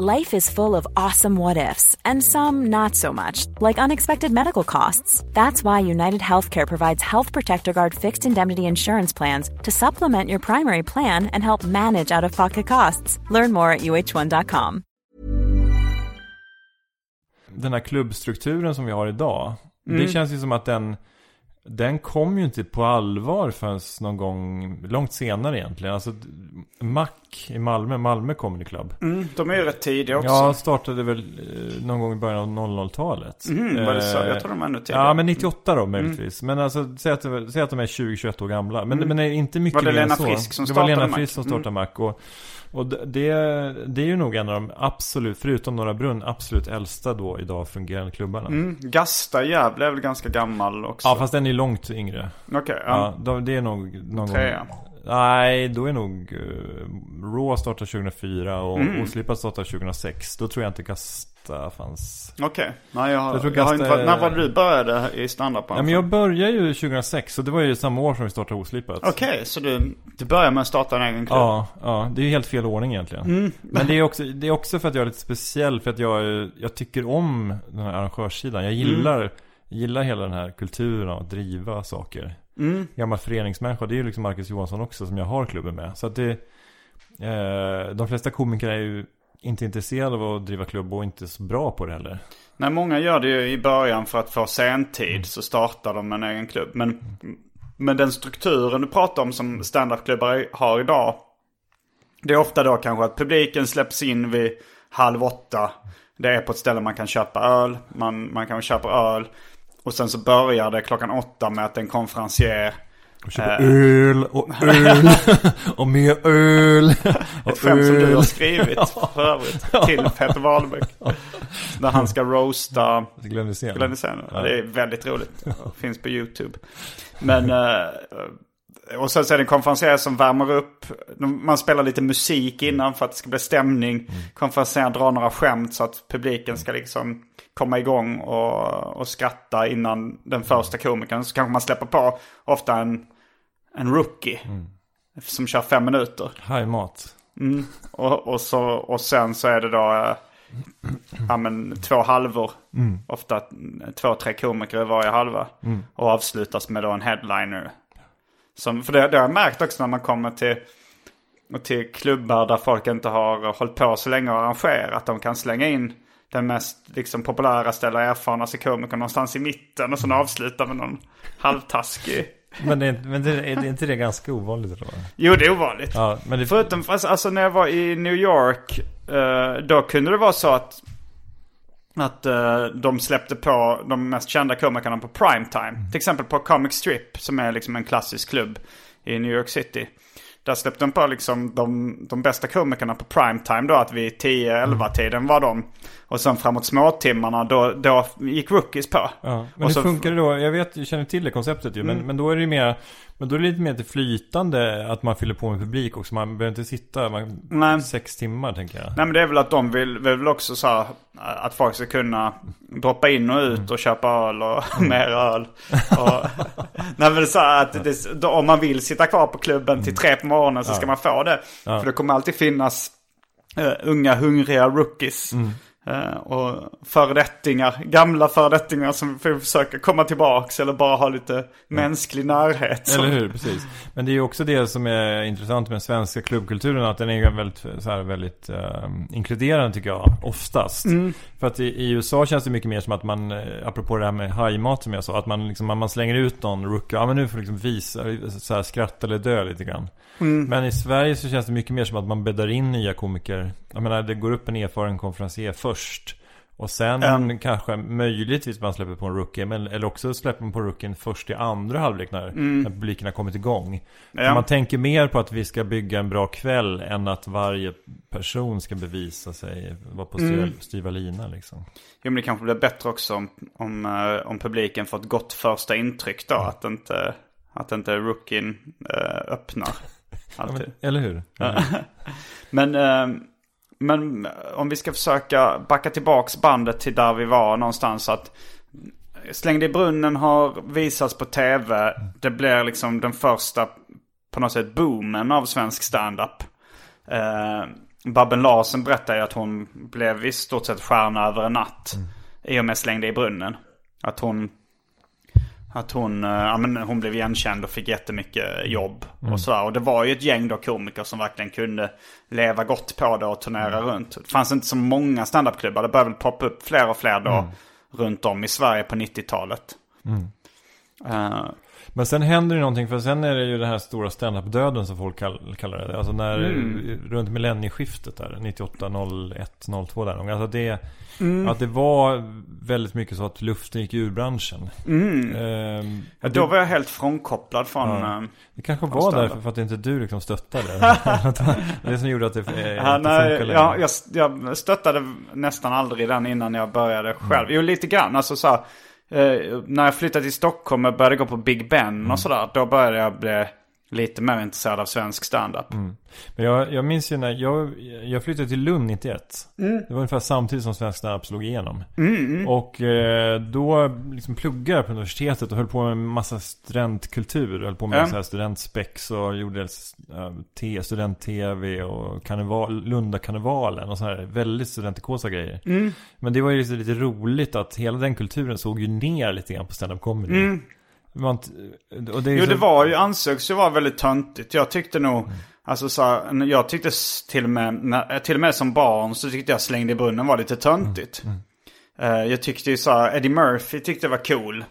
Life is full of awesome what ifs, and some not so much, like unexpected medical costs. That's why United Healthcare provides Health Protector Guard fixed indemnity insurance plans to supplement your primary plan and help manage out of pocket costs. Learn more at uh1.com. Den här klubbstrukturen som vi har idag. Mm. Det känns ju som att den, den kom ju inte på allvar förrän någon gång långt senare egentligen. Alltså Mac i Malmö, Malmö Comedy Club. Mm, de är ju rätt tidiga också. Ja, startade väl eh, någon gång i början av 00-talet. Mm, var det så? Eh, Jag tror de är ännu tidigare. Ja, men 98 då möjligtvis. Mm. Men alltså, säg att, det- säg att de är 20-21 år gamla. Men, men det är inte mycket Var det mer än Lena så. Frisk som Det var startade Lena Mac? Frisk som startade Mac. Och, och det, det är ju nog en av de absolut, förutom Norra Brunn, absolut äldsta då idag fungerande klubbarna. Mm, Gasta Gävle är väl ganska gammal också? Ja, fast den är långt yngre. Okej, Ja, ja. då, det är nog någon Trea. gång... Nej, då är nog uh, Raw startade 2004 och Mm. Oslipat startade 2006. Då tror jag inte Gasta fanns. Okej. Nej, jag, Jag tror jag har Gasta inte varit, är- När var du började i standup? Ja, men jag började ju 2006 och det var ju samma år som vi startade Oslipat. Okej, så du, du börjar med att starta en egen klubb? Ja, ja, det är ju helt fel ordning egentligen. Mm. Men det är, också, det är också för att jag är lite speciell, för att jag, jag tycker om den här arrangörssidan. Jag gillar, gillar hela den här kulturen av att driva saker. Mm. Gammal föreningsmänniska, det är ju liksom Marcus Johansson också som jag har klubben med. Så att det, eh, de flesta komiker är ju inte intresserad av att driva klubb och inte så bra på det heller. Nej, många gör det ju i början för att få sentid så startar de en egen klubb. Men, men den strukturen du pratar om som standupklubbar har idag. Det är ofta då kanske att publiken släpps in vid halv åtta. Det är på ett ställe man kan köpa öl. Man, man kan köpa öl. Och sen så börjar det klockan åtta med att en konferencier och köpa öl och öl och mer öl. Och Ett skämt som du har öl. skrivit för övrigt till Peter Wahlbeck. När han ska roasta Glenn Hysén. Ja. Det är väldigt roligt. Finns på YouTube. Men... eh, och sen så är det en konferenser som värmer upp. Man spelar lite musik innan för att det ska bli stämning. Mm. Drar några skämt så att publiken ska liksom komma igång och, och skratta innan den första komikern. Så kanske man släpper på ofta en, en rookie. Mm. Som kör fem minuter. Hajmat. Mm. Och, och, så, och sen så är det då eh, ja, men, två halvor. Ofta eh, två, tre komiker i varje halva. Och avslutas med då en headliner. Som, för det, det har jag märkt också när man kommer till, till klubbar där folk inte har hållit på så länge och arrangerat. De kan slänga in den mest liksom, populäraste eller erfarnaste komikern någonstans i mitten. Och sen avsluta med någon halvtaskig. Men, det är, men det, är, det inte det ganska ovanligt vad? Jo, det är ovanligt. Ja, men det... Förutom, alltså, alltså när jag var i New York, eh, då kunde det vara så att, att eh, de släppte på de mest kända komikerna på primetime. Till exempel på Comic Strip, som är liksom en klassisk klubb i New York City. Där släppte de på liksom de, de bästa komikerna på primetime då, att vid 10-11 tiden var de. Och sen framåt småtimmarna då, då gick rookies på. Ja, men Och hur så- funkar det då? Jag vet, jag känner till det konceptet ju. Men, men då är det ju mer, men då är det lite mer till flytande att man fyller på med publik också. Man behöver inte sitta man, Nej. sex timmar tänker jag. Nej men det är väl att de vill, vill också så här, att folk ska kunna droppa in och ut och köpa öl och mer öl. Och, nej men så här att det, om man vill sitta kvar på klubben till tre på morgonen så ska man få det. För det kommer alltid finnas eh, unga hungriga rookies. Eh, och föredettingar, gamla föredettingar som försöker komma tillbaks eller bara ha lite mänsklig närhet. Eller hur, precis. Men det är ju också det som är intressant med den svenska klubbkulturen. Att den är väldigt, så här, väldigt eh, inkluderande tycker jag, oftast. För att i, i USA känns det mycket mer som att man, eh, apropå det här med hajmat som jag sa, att man, liksom, man man slänger ut någon rookie, ja men nu får liksom visa, så här, skratta eller dö lite grann. Men i Sverige så känns det mycket mer som att man bäddar in nya komiker. Jag menar, det går upp en erfaren konferencier först. Och sen Mm. kanske möjligtvis man släpper på en rookie. Men, eller också släpper man på rookien först i andra halvlek när, när publiken har kommit igång. Ja. Man tänker mer på att vi ska bygga en bra kväll än att varje person ska bevisa sig, vara på styva, styva lina liksom. Jo men det kanske blir bättre också om, om, eh, om publiken får ett gott första intryck då. Att inte, att inte rookien uh, öppnar. Alltid. Eller hur? Men, eh, men om vi ska försöka backa tillbaks bandet till där vi var någonstans. Att Släng dig i brunnen har visats på tv. Det blir liksom den första på något sätt boomen av svensk standup. Eh, Babben Larsen berättar ju att hon blev i stort sett stjärna över en natt. I och med Släng dig i brunnen. Att hon, att hon, eh, ja, men hon blev igenkänd och fick jättemycket jobb. Och sådär. Och det var ju ett gäng då komiker som verkligen kunde leva gott på det och turnera runt. Det fanns inte så många standupklubbar. Det började väl poppa upp fler och fler då runt om i Sverige på 90-talet. Eh, Men sen händer det någonting, för sen är det ju den här stora standup-döden som folk kall, kallar det. Alltså när, runt millennieskiftet där, 98, 01, 02 där. Alltså det, att det var väldigt mycket så att luften gick ur branschen. Ehm, ja, då var jag helt frånkopplad från... Ja. eh, det kanske Från var därför för att inte du liksom stöttade. det som gjorde att det eh, Ja, inte nej, funkar längre. ja, jag, jag stöttade nästan aldrig den innan jag började själv. Jo, lite grann. Alltså så här, eh, när jag flyttade till Stockholm och började gå på Big Ben och sådär. Då började jag bli lite mer intresserad av svensk standup. Men jag, jag minns ju när jag, jag flyttade till Lund 91. Mm. Det var ungefär samtidigt som Svensk Standup slog igenom. Och eh, då liksom pluggade jag på universitetet och höll på med en massa studentkultur. Höll på med så här studentspex och gjorde te, student-tv och karneval, Lundakarnevalen och så här väldigt studentikosa grejer. Mm. Men det var ju lite, lite roligt att hela den kulturen såg ju ner lite grann på stand-up comedy. Man, och det Mm. Jo, så- det var ju, ansågs ju vara väldigt töntigt. Jag tyckte nog, alltså så här, jag tyckte till och med, när, till och med som barn så tyckte jag Slängde i brunnen var lite töntigt. Eh, jag tyckte ju så här, Eddie Murphy tyckte jag var cool.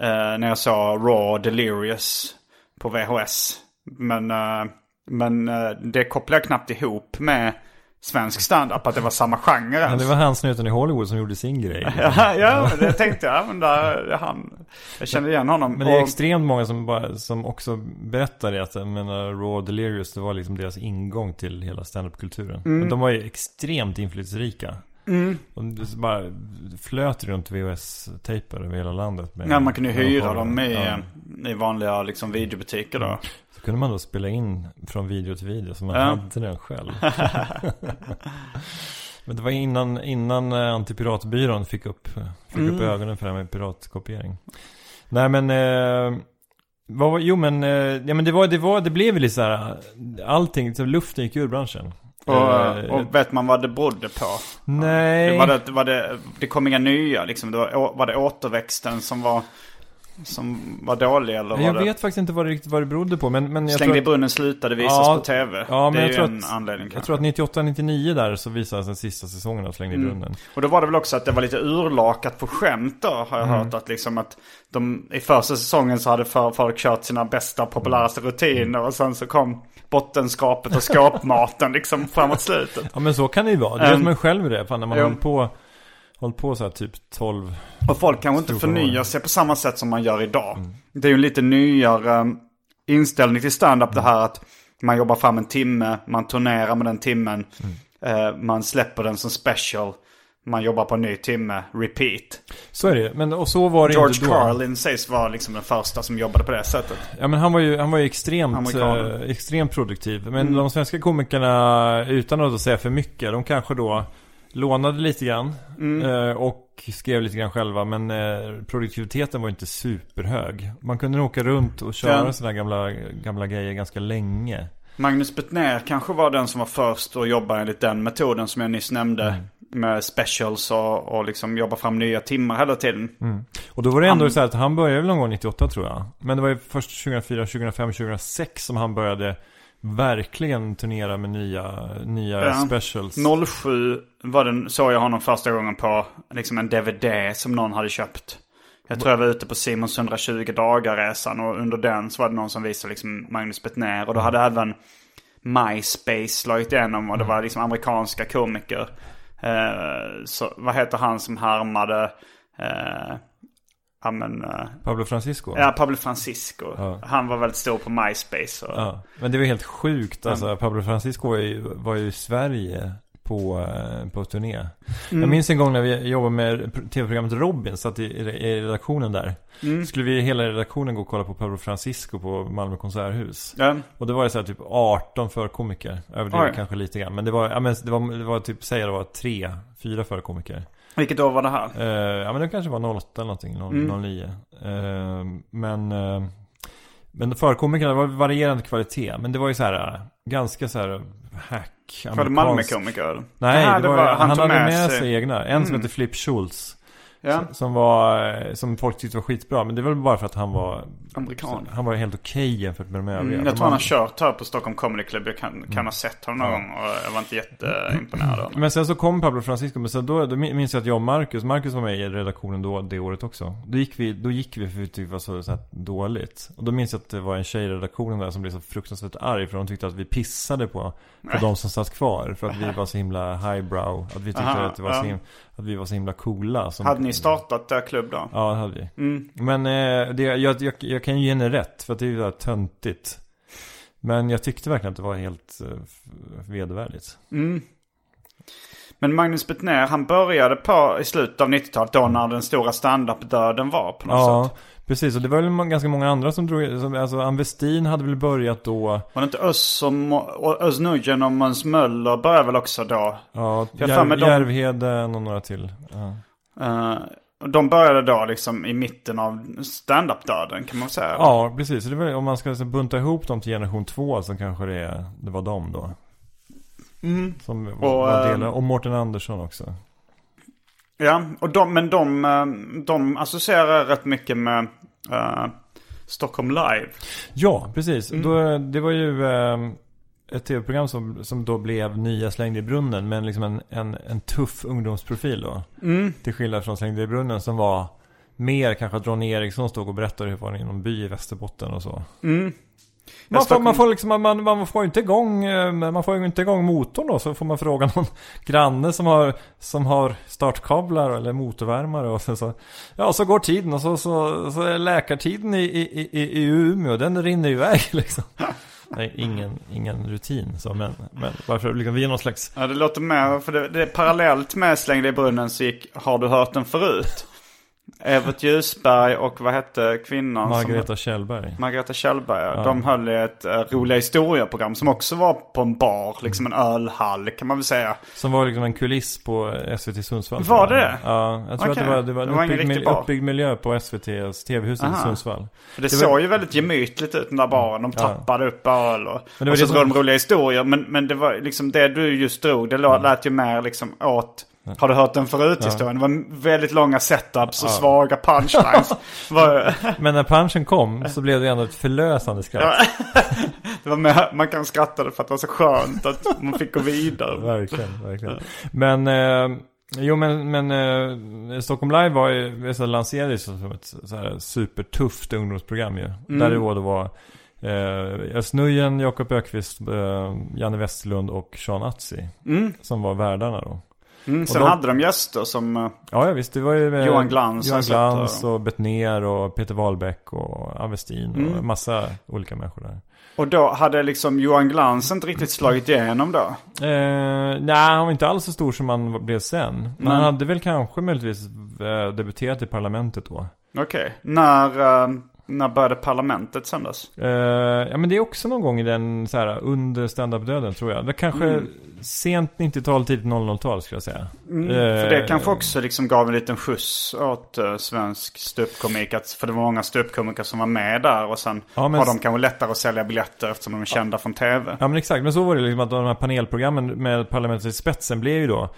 eh, när jag sa Raw Delirious på VHS. Men, eh, men eh, det kopplar jag knappt ihop med svensk standup, att det var samma genre Ja, det var han snuten i Hollywood som gjorde sin grej. Ja, ja, det tänkte jag. Men där, han, jag kände igen honom. Men det är extremt många som, bara, som också berättar det att jag menar, Raw Delirious det var liksom deras ingång till hela standup-kulturen. Mm. Men de var ju extremt inflytelserika. Och det bara flöt runt VHS-tejper över hela landet. Med, Ja, man kunde hyra dem i, Ja. i vanliga liksom, videobutiker då. Kunde man då spela in från video till video så man Ja. hade den själv. Men det var innan, innan eh, Antipiratbyrån fick upp, fick upp Mm. ögonen för det här med piratkopiering. Nej men, eh, vad jo men, eh, ja men det var, det var, det blev ju lite så här, allting, så luften gick ur branschen. Och, Eh, och vet man vad det berodde på? nej. Var det, var det, det kom inga nya liksom? Det var, var det återväxten som var, som var dålig eller var jag det... vet faktiskt inte vad det, riktigt vad det berodde på men, men jag Slängde i tror, att, brunnen slutade visas Ja, på tv. ja, men det är jag ju tror en att- anledning jag kanske. tror att 98-99 där så visades den sista säsongen av Slängde i Mm. brunnen. Och då var det väl också att det var lite urlakat på skämt då, har jag Mm. hört. Att liksom att de, i första säsongen så hade för, folk kört sina bästa, populäraste rutiner. Och sen så kom bottenskrapet och skåpmaten liksom framåt slutet. Ja men så kan det ju vara. Det vet Um, man själv det. Fan när man jo. håller på, håller på så här typ 12. Och folk kanske inte förnyar sig på samma sätt som man gör idag. Det är ju en lite nyare um, inställning till stand-up det här att man jobbar fram en timme, man turnerar med den timmen, eh, man släpper den som special, man jobbar på en ny timme, repeat. Så är det Men och så var det George inte då. Carlin sägs vara liksom den första som jobbade på det sättet. Ja men han var ju, han var ju extremt, eh, extremt produktiv. Men de svenska komikerna, utan att säga för mycket, de kanske då lånade lite grann. Eh, och skrev lite grann själva. Men eh, produktiviteten var inte superhög. Man kunde åka runt och köra sådana gamla, gamla grejer ganska länge. Magnus Bettner kanske var den som var först att jobba enligt den metoden som jag nyss nämnde. Med specials och, och liksom jobba fram nya timmar hela tiden. Och då var det ändå Han- så här att han började väl någon gång 98 tror jag. Men det var ju först 2004, 2005, 2006 som han började verkligen turnera med nya, nya Ja. specials. 07 var den, såg jag honom första gången på liksom en DVD som någon hade köpt. Jag tror jag var ute på Simons 120 dagar-resan och under den så var det någon som visade liksom Magnus Bettner. Och då hade även MySpace slagit igenom och det var liksom amerikanska komiker. Eh, så, vad heter han som härmade... Eh, ja men... Eh, Pablo Francisco. ja, Pablo Francisco. Ja. Han var väldigt stor på MySpace. Och, Ja, men det var helt sjukt alltså. Pablo Francisco var ju, var ju i Sverige på, eh, på turné. Mm. Jag minns en gång när vi jobbade med tv-programmet Robin, satt i, i redaktionen där. Mm. Skulle vi hela redaktionen gå och kolla på Pablo Francisco på Malmö konserthus. Ja. Och det var det så här typ 18 förkomiker. Överdriver Oj. kanske lite grann. Men det var, ja, men det var, det var typ, säg det var tre, fyra förkomiker. Vilket år var det här? Eh, ja men det kanske var 08 eller någonting, 0, Mm. 09. Eh, men, uh, men förkomikerna var varierande kvalitet. Men det var ju så här, eh, ganska så här hack. Var det Malmö-komiker? Nej, Jaha, det var, han, tog hade med sig, egna. En som Mm. heter Flip Schultz. Ja, Som var, som folk tyckte var skitbra. Men det var väl bara för att han var, amerikan. han var helt okej jämfört med de övriga. Mm, jag tror han har kört här på Stockholm Comedy Club. Jag kan, kan ha sett honom någon gång och jag var inte jätteimponerad. Men sen så kom Pablo Francisco, men sen då, då minns jag att jag och Marcus, Marcus var med i redaktionen då, det året också. Då gick vi, då gick vi för vi tyckte det var så, så här dåligt. Och då minns jag att det var en tjej i redaktionen där som blev så fruktansvärt arg för de tyckte att vi pissade på, på de som satt kvar. För att vi var så himla highbrow. Att vi tyckte Aha, att, det var så ja. himla, att vi var så himla coola. Som, Hade ni startat där klubb då? Ja, det hade vi. Mm. Men eh, det, jag, jag, jag kan ju ge henne rätt, för att det är ju här töntigt. Men jag tyckte verkligen att det var helt eh, vedervärdigt. Mm. Men Magnus Bettner, han började på i slutet av 90-talet då när den stora standup-döden var på något Ja, sätt. Precis. Och det var väl ganska många andra som drog, som, alltså Ann Westin hade väl börjat då. Var det inte Özz Nujen och Måns Möller började väl också då? Ja, Järv, de- Järvheden och några till. Ja. Och de började då liksom i mitten av standup-döden kan man säga. ja, precis. Så det var, om man ska så bunta ihop dem till generation två så kanske det, det var de då. Som Mm. Och, var eh, delar. Och Mårten Andersson också. Ja, och de, men de, eh, de associerar rätt mycket med eh, Stockholm Live. Ja, precis. Mm. Då, det var ju eh, ett tv-program som, som då blev Nya slängde i brunnen. Men liksom en, en, en tuff ungdomsprofil då. Mm. Till skillnad från slängde i brunnen som var mer kanske att Ronny Eriksson stod och berättade hur det var i någon by i Västerbotten och så. Mm. Man får, man får liksom, man, man får inte igång, eh, man får inte igång motorn då. Så får man fråga någon granne som har, som har startkablar eller motorvärmare och så, ja så går tiden och så, så, så är läkartiden i, i, i, i Umeå, den rinner iväg liksom. Nej, ingen, ingen rutin så, men, men varför liksom, vi är någon slags, Ja, det låter med, för det, det är parallellt med Släng dig i brunnen så gick Har du hört den förut? Evert Ljusberg och vad hette kvinnan? Margareta Som, Kjellberg. Margareta Kjellberg. ja. De höll i ett uh, roliga historia-program som också var på en bar, liksom en ölhall kan man väl säga. Som var liksom en kuliss på SVT Sundsvall. Var det det? Ja, jag tror Okej. att det var, det var en Det var ingen uppbyggd, mil- uppbyggd miljö på SVT's TV-hus i. Sundsvall. Det, Det var- såg ju väldigt gemytligt ut den där baren. De tappade upp öl och, Men det var och så drog som- de roliga historier. Men, men det var liksom det du just drog. Det lät lät ju mer liksom åt Har du hört den förut historien? Det var väldigt långa setups och svaga punchlines. Men när punchen kom så blev det ändå ett förlösande skratt. mer, man kan skratta för att det var så skönt att man fick gå vidare. Verkligen, verkligen. Men, eh, jo men, men eh, Stockholm Live var ju, så lanserades som ett så här supertufft ungdomsprogram ju. Mm. Där det både var eh, Özz Jakob Ökvist, eh, Janne Westerlund och Sean Atzi. Som var värdarna då. Mm, sen de- hade de gäster som... eh, Ja, ja visst. Det var ju eh, Johan Glans Johan sett, Glans ja. och Betnér och Peter Wahlbeck och Avestin Mm. och massa olika människor där. Och då hade liksom Johan Glans inte riktigt slagit igenom då. Eh, nej, han var inte alls så stor som han blev sen. Men han hade väl kanske möjligtvis eh, debuterat i parlamentet då. Okej. När, eh, när började parlamentet sändas? Eh, ja men det är också någon gång i den så här under stand-up-döden tror jag. Det kanske Mm. sent 90-tal, tidigt 00-tal skulle jag säga. Mm, Eh, för det kanske också liksom gav en liten skjuts åt uh, svensk ståuppkomik. För det var många ståuppkomiker som var med där. Och sen Ja, men har de kanske lättare att sälja biljetter eftersom de är kända från tv. Ja men exakt, men så var det liksom att de här panelprogrammen med parlamentet i spetsen blev ju då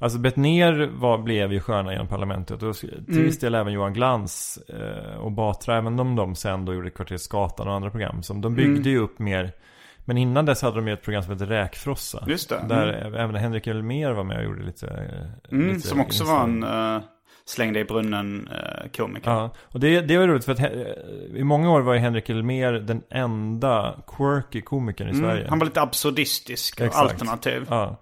Alltså Bettner var, blev ju stjärna genom parlamentet och till Mm. viss del även Johan Glans eh, och Batra, även om de sen då gjorde Kvarteret Skatan och andra program. Som de byggde Mm. ju upp mer Men innan dess hade de ju ett program som hette Räkfrossa. Just det. Där även Henrik Elmer var med och gjorde lite... eh, Mm, lite som också inslag. var en uh, slängde i brunnen uh, komiker. Ja, och det, det var roligt för att he- i många år var ju Henrik Elmer den enda quirky komikern i Sverige. Mm, han var lite absurdistisk och Exakt. alternativ. Ja.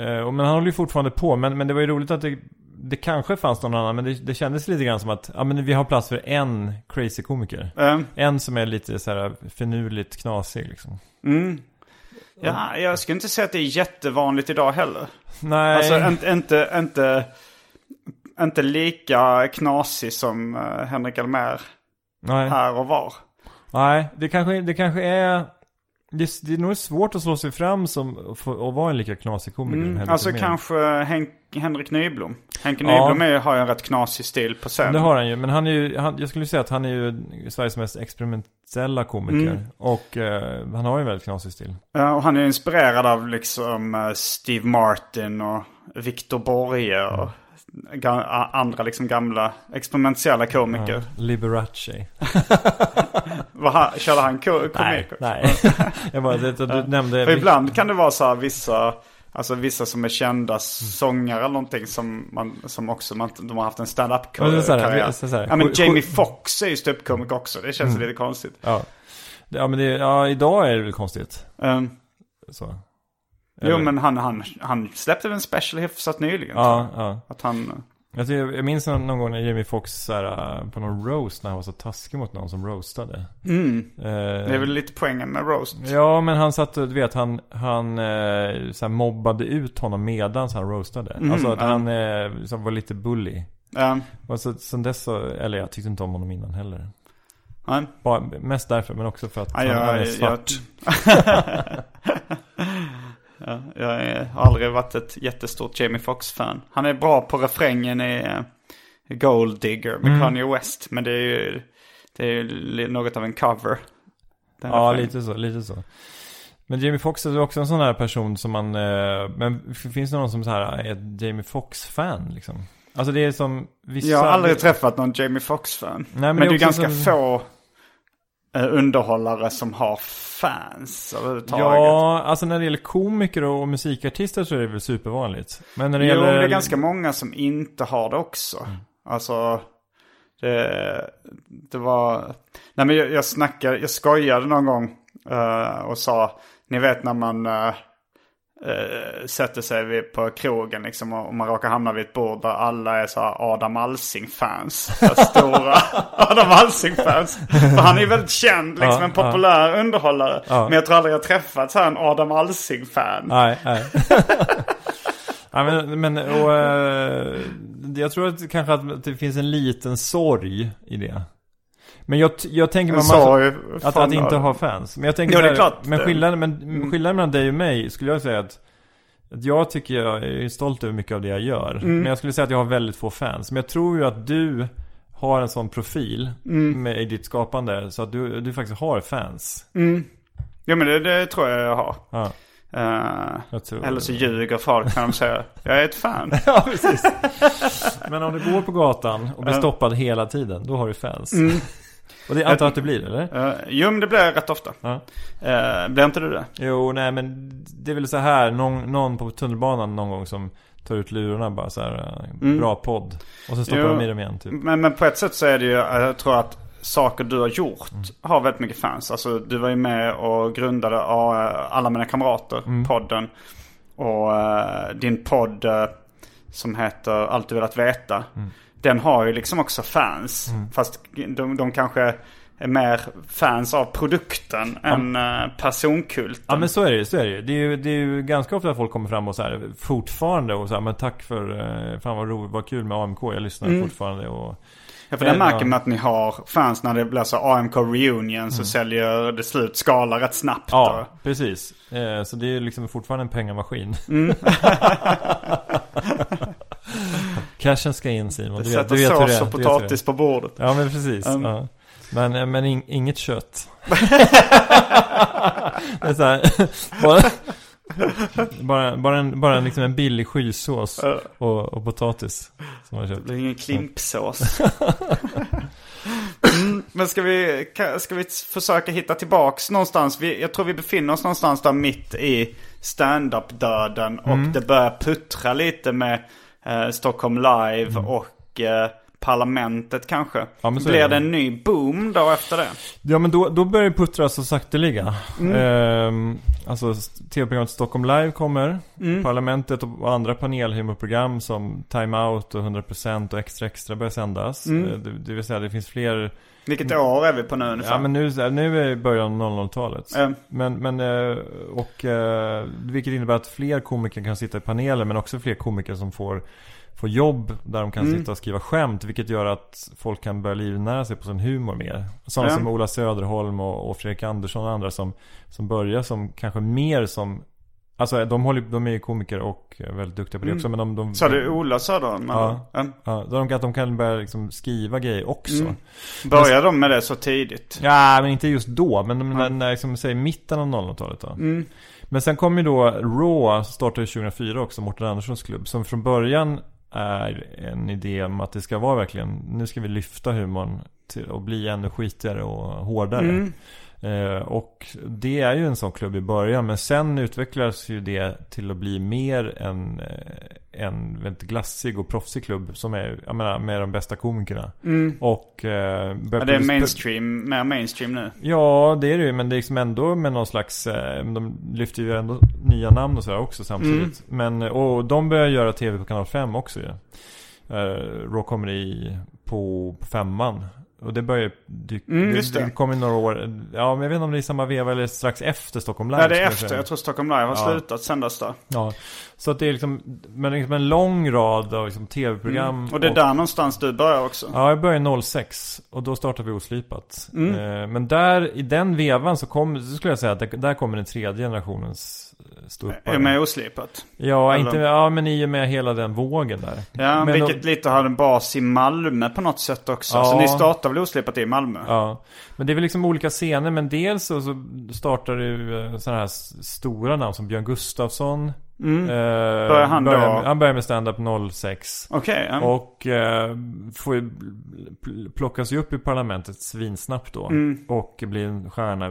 Eh, men han håller ju fortfarande på. Men, men det var ju roligt att det, det kanske fanns någon annan. Men det, det kändes lite grann som att ja, men vi har plats för en crazy komiker. Eh, En som är lite så här finurligt knasig liksom. mm. Ja, jag skulle inte säga att det är jättevanligt idag heller. Nej. Alltså inte, inte, inte, inte lika knasig som uh, Henrik Elmer nej. här och var. nej, det kanske, det kanske är... Det, är- det är nog svårt att slå sig fram som, och, vara en lika knasig komiker. Mm, alltså kanske Henk, Henrik Nyblom. Henke Ja. Nyblom är, har ju en rätt knasig stil på scen. Det har han ju, men han är ju, han, jag skulle säga att han är ju Sveriges mest experimentella komiker. Mm. Och eh, han har ju en väldigt knasig stil. Ja, och han är inspirerad av liksom eh, Steve Martin och Victor Borge och a- andra liksom gamla experimentella komiker. Liberace. Vad han, körde han ko- komik? Nej, nej. jag bara, det, du nämnde... För ibland kan det vara så här vissa, alltså vissa som är kända sångare eller någonting som, man, som också man, de har haft en stand-up karriär. Ja men Jamie Foxx är ju ståuppkomiker också. Det känns lite konstigt. Ja. Ja, men det, ja, idag är det väl konstigt. Um, Så. jo Eller- men han, han, han släppte väl en special hyfsat nyligen. Ja, ja. Att han, Jag, tycker, jag minns någon gång när Jamie Foxx så här, äh, på någon roast när han var så taskig mot någon som roastade. mm, Eh, det är väl lite poängen med roast. Ja, men han satt och, du vet, han, han eh, så mobbade ut honom medans han roastade. Mm, alltså att ja. han så var lite bully. Um, Och så, sen dess så, eller jag tyckte inte om honom innan heller. nej. Bara, mest därför, men också för att Ja, han, jag, han är jag, svart. ja, jag är- har aldrig varit ett jättestort Jamie Foxx-fan. Han är bra på refrängen i uh, Gold Digger med Mm. Kanye West. Men det är ju, det är ju något av en cover. Ja, refrängen. lite så, lite så. Men Jamie Foxx är också en sån här person som man, eh, men finns det någon som så här är ett Jamie Foxx-fan liksom? Alltså det är som vissa... Jag har aldrig träffat någon Jamie Foxx-fan. men men det är det är ganska som- få eh, underhållare som har fans överhuvudtaget. Ja, alltså när det gäller komiker och musikartister så är det väl supervanligt. Men när det Jo, gäller... det är ganska många som inte har det också. Alltså, det, det var... Nej men jag, jag snackade, jag skojade någon gång eh, och sa, ni vet när man eh, eh, sätter sig på krogen liksom och, man råkar hamna vid ett bord där alla är så Adam Alsing-fans. Stora Adam Alsing-fans. För han är ju väldigt känd, liksom Ja, en populär underhållare. Ja. Men jag tror aldrig jag träffat så här en Adam Alsing-fan. Nej, nej. ja, men, men och, eh, jag tror att kanske att det finns en liten sorg i det. Men jag, jag tänker man sorg att, att inte ha fans. Men jag tänker Jo, det är klart. Men skillnaden, men skillnaden mellan dig och mig skulle jag säga att att jag tycker jag är stolt över mycket av det jag gör. Mm. Men jag skulle säga att jag har väldigt få fans. Men jag tror ju att du har en sån profil Mm. med, i ditt skapande. Så att du, du faktiskt har fans. Jo men det, det tror jag jag har. Ja, tror eller så ljuger folk kan de säga. Jag är ett fan. Ja, precis. Men om du går på gatan och blir stoppad hela tiden, då har du fans. Mm. Och det antar jag att det blir, eller? Uh, jo men det blir jag rätt ofta. Ja. Uh, blir inte du det? Jo, nej men det är väl så här, någon, någon på tunnelbanan någon gång som tar ut lurarna bara så här, eh, bra podd. Och så stoppar Mm. Jo. de i dem igen typ. Men, men på ett sätt så är det ju, jag tror att saker du har gjort har väldigt mycket fans. Alltså du var ju med och grundade Alla Mina Kamrater, podden. Och eh, din podd eh, som heter Allt Du Velat Veta. Den har ju liksom också fans. Fast de, de kanske är mer fans av produkten än uh, personkulten. Ja men så är det ju, så är det ju. Det är ju, det är ju ganska ofta folk kommer fram och så här fortfarande och så här, men tack för, eh, fan vad roligt, vad kul med AMK, jag lyssnar Mm. fortfarande och Ja, för där Ja. märker man att ni har fans när det blir så AMK reunion så säljer det slut skala rätt snabbt. Mm. Ja, och- precis. Eh, så det är ju liksom fortfarande en pengamaskin. Mm. Cashen ska in Simon, Det du vet, du vet hur det är. och det potatis på bordet. Ja men precis. Mm. Ja. Men, eh, men in, inget kött. det bara, bara, bara, en, bara en, liksom en billig skysås och, och potatis. Som man Det köpt. blir ingen klimpsås. mm, men ska vi, ka- ska vi försöka hitta tillbaks någonstans? Vi, jag tror vi befinner oss någonstans där mitt i stand-up-döden. Och Mm. det börjar puttra lite med eh, Stockholm Live Mm. och eh, Parlamentet kanske. Ja, Blir det. en ny boom då efter det? Ja men då, då börjar det puttra så sakteliga. Mm. Ehm, alltså tv-programmet Stockholm Live kommer. Mm. Parlamentet och, och andra panelhumorprogram som Time Out och 100% och Extra Extra börjar sändas. Mm. Eh, Det, det vill säga det finns fler Vilket år är vi på nu ungefär? Ja men nu, nu är det början av 00-talet. Eh, Men, men eh, och eh, vilket innebär att fler komiker kan sitta i paneler men också fler komiker som får få jobb där de kan Mm. sitta och skriva skämt. Vilket gör att folk kan börja livnära sig på sin humor mer. Sådana Ja. som Ola Söderholm och, och Fredrik Andersson och andra som, som börjar som kanske mer som Alltså de, håller, de är ju komiker och är väldigt duktiga på det också men de, de Mm. Sa du Ola Söderholm? Ja. Ja. Ja, de, att de kan börja liksom skriva grejer också. Mm. Började de med det så tidigt? Ja, men inte just då. Men de, när, när liksom, säg mitten av 00-talet då. Mm. Men sen kom ju då Raw, startade 2004 också, Mårten Anderssons klubb. Som från början är en idé om att det ska vara verkligen, nu ska vi lyfta humorn till att bli ännu skitigare och hårdare. Mm. Eh, och det är ju en sån klubb i början. Men sen utvecklas ju det till att bli mer en, eh, en väldigt glassig och proffsig klubb. Som är, jag menar, med de bästa komikerna. Och... Eh, Ja, det är mainstream, mer mainstream nu. Ja, det är det ju. Men det är liksom ändå med någon slags... Eh, de lyfter ju ändå nya namn och sådär också samtidigt. Men, och de börjar göra tv på kanal 5 också ju. Eh, Raw i på femman. Och det börjar dyka... Mm, det, det. det kommer några år. Ja, men jag vet inte om det är i samma veva eller strax efter Stockholm Live. Ja, det är jag efter. säga. Jag tror Stockholm Live har Ja. slutat sändas där. Ja, så att det är liksom, men liksom en lång rad av liksom tv-program. Mm. Och det är där någonstans du börjar också. Ja, jag började 06 och då startade vi Oslipat. Mm. Eh, men där, i den vevan så kom, så skulle jag säga att där kommer den tredje generationens ståuppare. Är med oslipat. Ja, Eller- inte, ja, men i och med hela den vågen där. Ja, Men vilket då- lite har en bas i Malmö på något sätt också. Ja. Så ni startar väl oslipat i Malmö? Ja, men det är väl liksom olika scener. Men dels så, så startar du sådana här stora namn som Björn Gustafsson. Mm. Eh, Börjar han då- börjar han börjar med stand-up 06. Okej. ja. Och eh, får ju pl- plockas ju upp i parlamentet svinsnabbt då. Mm. Och blir en stjärna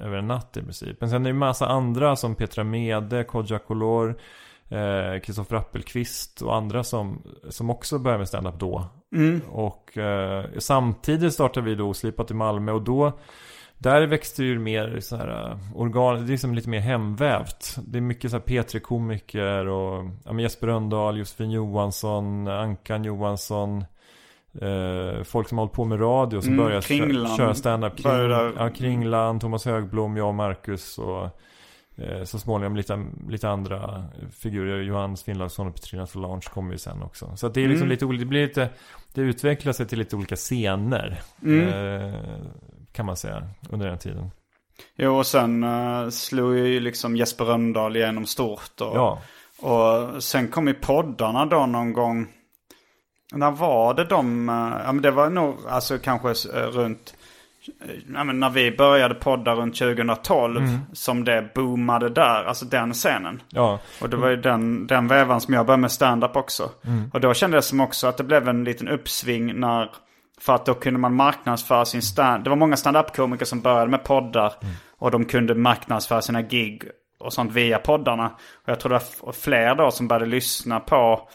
över en natt i princip. Men sen är det en massa andra som Petra Mede, Kodjo Kolor, eh, Kristoffer Appelqvist och andra som, som också börjar med stand-up då. Mm. Och eh, samtidigt startade vi då Slipat i Malmö och då där växte ju mer så här uh, organ, det är liksom lite mer hemvävt. Det är mycket så här P3-komiker och ja, men Jesper Rönndahl, Josefin Johansson, Ankan Johansson. Eh, folk som har hållit på med radio som Mm, börjar Kringlan kö- köra stand-up. Kring, började- ja, Kringlan, Thomas Högblom, jag och Marcus och eh, så småningom lite, lite andra figurer. Johannes Finnlaugsson och Petrina Solange kommer ju sen också. Så att det är liksom Mm. lite olika, det blir lite, det utvecklar sig till lite olika scener. Mm. Eh, kan man säga, under den tiden. Jo, och sen uh, slog ju liksom Jesper Rönndahl igenom stort. Och, Ja, och sen kom ju poddarna då någon gång. När var det de? eh, ja men det var nog alltså kanske uh, runt. Ja, när vi började podda runt 2012 som det boomade där, alltså den scenen. ja, Och det var ju den, den vävan som jag började med stand-up också. Och då kändes det som också att det blev en liten uppsving när... För att då kunde man marknadsföra sin stand... Det var många stand-up-komiker som började med poddar. Och de kunde marknadsföra sina gig och sånt via poddarna. Och jag tror det var fler då som började lyssna på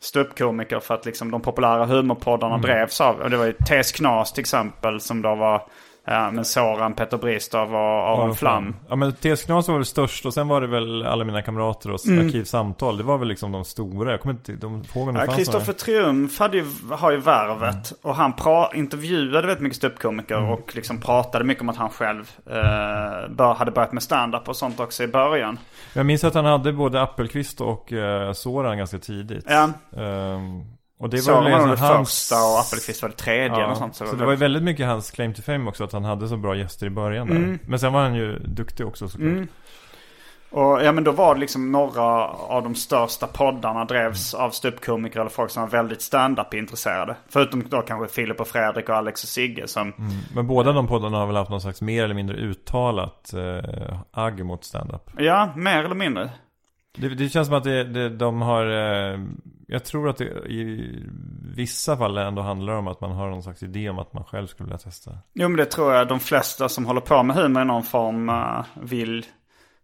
ståuppkomiker för att liksom de populära humorpoddarna drevs av. Och det var ju Tes Knas till exempel som då var... Ja, men Soran, Petter Bristav och Aron Flam. Ja men TS Knas var väl störst och sen var det väl alla mina kamrater och arkivsamtal. Det var väl liksom de stora. Jag kommer inte de ihåg Ja, Kristoffer. Triumf hade ju, har ju värvet. Och han pra, intervjuade väldigt mycket ståuppkomiker Mm. och liksom pratade mycket om att han själv eh, bör, hade börjat med stand-up och sånt också i början. Jag minns att han hade både Appelqvist och eh, Soran ganska tidigt. Ja, Ehm, och det så var var det liksom hans... första och Appelqvist var det tredje. Ja, och sånt, så, så det var ju väldigt mycket hans claim to fame också att han hade så bra gäster i början där. Mm. Men sen var han ju duktig också såklart. Och ja men då var det liksom några av de största poddarna drevs av ståuppkomiker eller folk som var väldigt stand-up intresserade. Förutom då kanske Filip och Fredrik och Alex och Sigge som... Men båda de poddarna har väl haft någon slags mer eller mindre uttalat eh, agg mot stand-up. Ja, mer eller mindre. Det, det känns som att det, det, de har... Eh, jag tror att det i vissa fall ändå handlar om att man har någon slags idé om att man själv skulle vilja testa. Jo men det tror jag de flesta som håller på med humor i någon form eh, vill,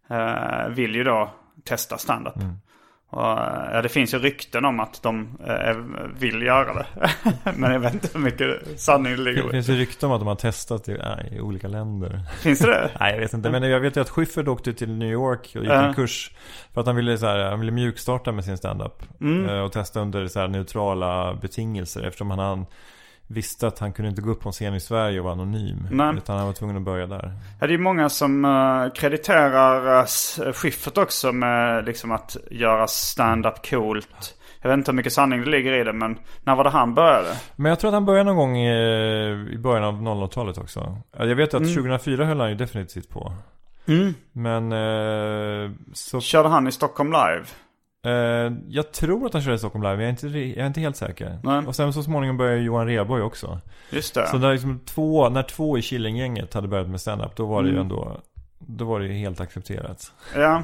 eh, vill ju då testa standup. Och, eh, ja, det finns ju rykten om att de eh, vill göra det. men jag vet inte hur mycket sanning det ligger Det finns ju rykten om att de har testat i, äh, i olika länder. Finns det det? Nej jag vet inte, men jag vet ju att Schyffert åkte till New York och gick Ja. en kurs För att han ville, så här, han ville mjukstarta med sin standup Mm. eh, Och testa under så här, neutrala betingelser Eftersom han, han visste att han kunde inte gå upp på en scen i Sverige och vara anonym Nej. Utan han var tvungen att börja där Ja, det är många som uh, krediterar uh, Schyffert också med liksom att göra stand-up coolt. Jag vet inte hur mycket sanning det ligger i det men när var det han började? Men jag tror att han började någon gång i, i början av 00-talet också. Ja, Jag vet att 2004 höll han ju definitivt på. Men eh, så, Körde han i Stockholm live? Eh, jag tror att han körde i Stockholm Live, men jag är inte, jag är inte helt säker. Nej. Och sen så småningom började Johan Rheborg också. Just det. Så där liksom två, när två i Killinggänget hade börjat med stand-up, då var det ju Mm. ändå, då var det ju helt accepterat. Ja.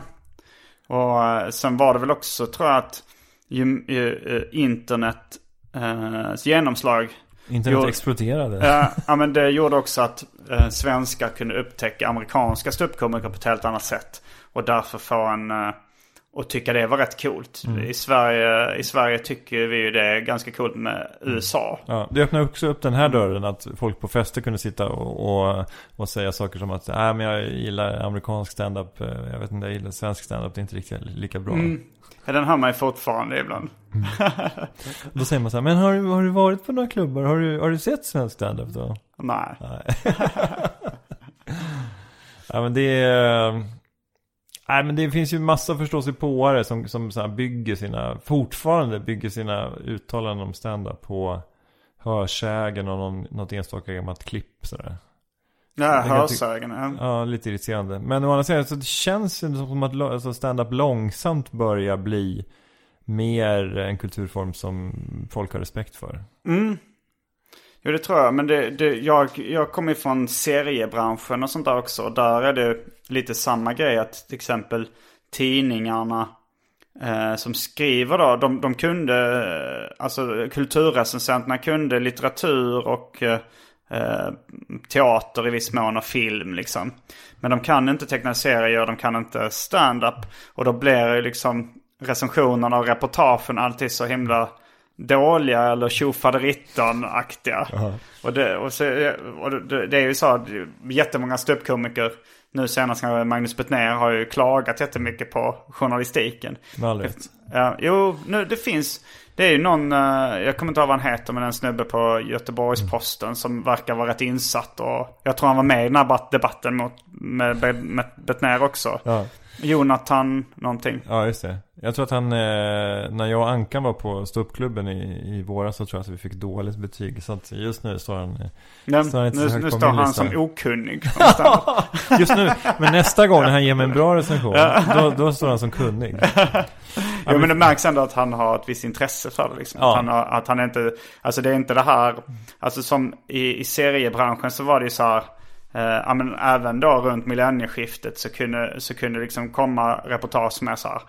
Och eh, sen var det väl också tror jag att ju, ju, eh, internet eh, genomslag Internet Jo. exploderade. Ja, ja, men det gjorde också att eh, svenskar kunde upptäcka amerikanska ståuppkomiker på ett helt annat sätt. Och därför få en... Eh, och tycka det var rätt coolt. I, Sverige, I Sverige tycker vi ju det är ganska coolt med USA. Ja, det öppnar också upp den här dörren att folk på fester kunde sitta och, och, och säga saker som att Nej men jag gillar amerikansk stand-up, eh, jag vet inte, jag gillar svensk stand-up, det är inte riktigt lika bra. Ja, Den hör man ju fortfarande ibland. Då säger man så här, men har du, har du varit på några klubbar? Har du, har du sett svensk stand-up då? Nej. Ja men det är... Nej men det finns ju massa förståsigpåare som, som så bygger sina, fortfarande bygger sina uttalanden om stand-up på hörsägen och någon, något enstaka gammalt klipp sådär. Ja, hörsägen. Ja. Ja, lite irriterande. Men å andra sidan så det känns ju som att alltså stand-up långsamt börjar bli mer en kulturform som folk har respekt för. Jo det tror jag. Men det, det, jag, jag kommer ju från seriebranschen och sånt där också. Och där är det lite samma grej. Att till exempel tidningarna eh, som skriver då. De, de kunde, eh, alltså kulturrecensenterna kunde litteratur och eh, eh, teater i viss mån och film liksom. Men de kan inte teckna serier, de kan inte stand-up. Och då blir det liksom recensionerna och reportagen alltid så himla dåliga eller tjofaderitton-aktiga. Och, det, och, så, och det, det är ju så att jättemånga ståuppkomiker, nu senast Magnus Betnér har ju klagat jättemycket på journalistiken. Med all rätt. Ja, jo, nu, det finns, det är ju någon, eh, jag kommer inte ihåg vad han heter, men en snubbe på Göteborgs-Posten som verkar vara rätt insatt. Och jag tror han var med i den här bat- debatten mot, med, med Betnér också. Ja. Jonathan någonting. Ja, just det. Jag tror att han, eh, när jag och Ankan var på ståuppklubben i, i våras så tror jag att vi fick dåligt betyg. Så att just nu står han, eh, Ja, står han inte så nu högt nu på står min han lista. som okunnig. Just nu, men nästa gång när han ger mig en bra recension, då, då står han som kunnig. Jo men det märks ändå att han har ett visst intresse för det liksom. Ja. Att, han har, att han inte, alltså det är inte det här, alltså som i, i seriebranschen så var det ju så här, ja men även då runt millennieskiftet så kunde, så kunde liksom komma reportage med så här.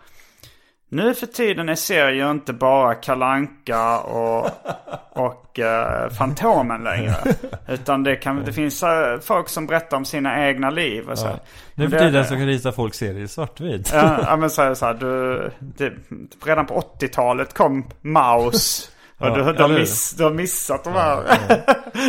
Nu för tiden är serier inte bara Kalanka och, och eh, Fantomen längre. Utan det, kan, det finns eh, folk som berättar om sina egna liv och så. här. Nu för tiden så kan rita folk serier i svartvit. Ja, ja men så här, så här du, det, redan på 80-talet kom Maus. Ja, du, du, har miss, du har missat de här.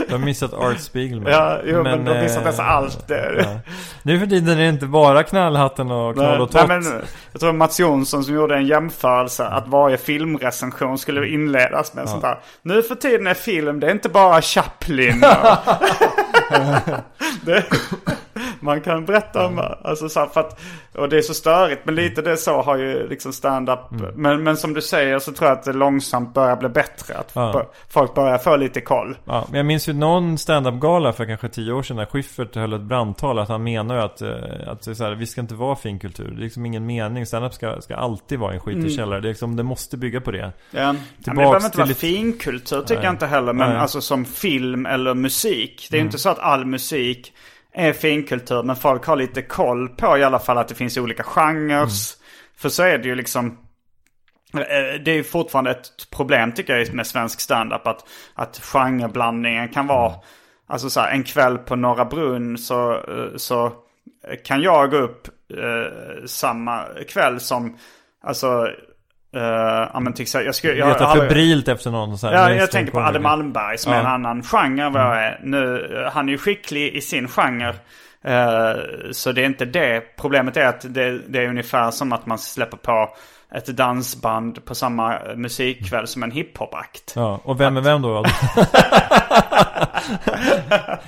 Du har missat Art Spiegelman. Ja, jo, men, du har missat eh, nästan allt. Det. ja. Nu för tiden är det inte bara knallhatten och knoll och Nej, tott. men, jag tror Mats Jonsson som gjorde en jämförelse att varje filmrecension skulle inledas med sånt där. Nu för tiden är film, det är inte bara Chaplin. det, man kan berätta om, alltså så för att, och det är så störigt. Men lite det så har ju liksom stand-up. Mm. Men, men som du säger så tror jag att det långsamt börjar bli bättre. Att Ja. folk börjar få lite koll. Ja, men jag minns ju någon stand-up-gala för kanske tio år sedan när Schyffert höll ett brandtal att han menar ju att, eh, att så här, vi ska inte vara finkultur. Det är liksom ingen mening. Stand-up ska, ska alltid vara en skitig Mm. källare. Det, är liksom, det måste bygga på det. Ja. Ja, men det Tillbaks behöver inte vara lite- finkultur tycker Nej. jag inte heller. Men Nej. alltså som film eller musik. Det är ju inte så att all musik är finkultur. Men folk har lite koll på i alla fall att det finns olika genrer. För så är det ju liksom. eh, Det är fortfarande ett problem tycker jag med svensk standup. Att, att genreblandningen kan vara. Alltså så här, en kväll på Norra Brunn så, eh, så kan jag gå upp eh, samma kväll som. Alltså. Uh, ja, men till exempel, jag skulle, jag, Leta febrilt efter någon så här Ja, jag tänker på. Adde Malmberg som är en Ja. annan genre vad jag är. Nu, eh, han är ju skicklig i sin genre. Eh, så det är inte det. Problemet är att det, det är ungefär som att man släpper på ett dansband på samma musikkväll som en hiphop-akt. Ja, och vem är vem då?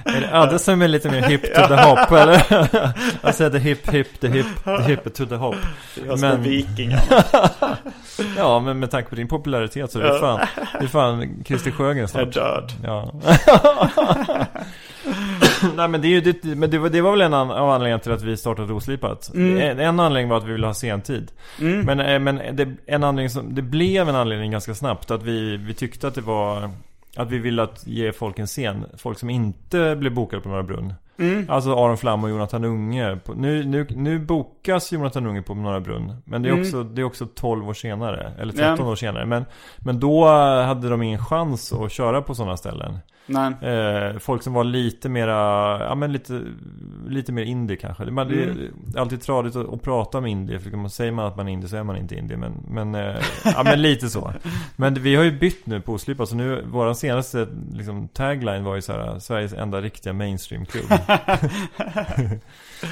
Är det Adde som är lite mer hip to the hop eller? Jag säger the hip hip the hip the hip to the hop. Jag Men- vikingar. Ja men med tanke på din popularitet så är det fan, det är fan Christer Sjögren Jag är snart. död. Ja. Nej men det är ju det, men det var, det var väl en av anledningarna till att vi startade Oslipat. Mm. En, en anledning var att vi ville ha sentid. Men, eh, men det, en anledning som, det blev en anledning ganska snabbt att vi, vi tyckte att det var att vi ville att ge folk en scen. Folk som inte blev bokade på Norra Brunn. Mm. Alltså Aron Flam och Jonathan Unge. Nu, nu, nu bokas Jonathan Unge på Norra Brunn. Men det är, också, det är också 12 år senare. Eller 13 Mm. Ja. år senare. Men, men då hade de ingen chans att köra på sådana ställen. Eh, folk som var lite mera, ja men lite, lite mer indie kanske. Man, Det Mm. är alltid tradigt att, att prata om indie. För man säger man att man är indie så är man inte indie. Men, men, eh, ja, men lite så. Men vi har ju bytt nu på Oslipa. Så nu, vår senaste liksom, tagline var ju så här, Sveriges enda riktiga mainstreamklubb.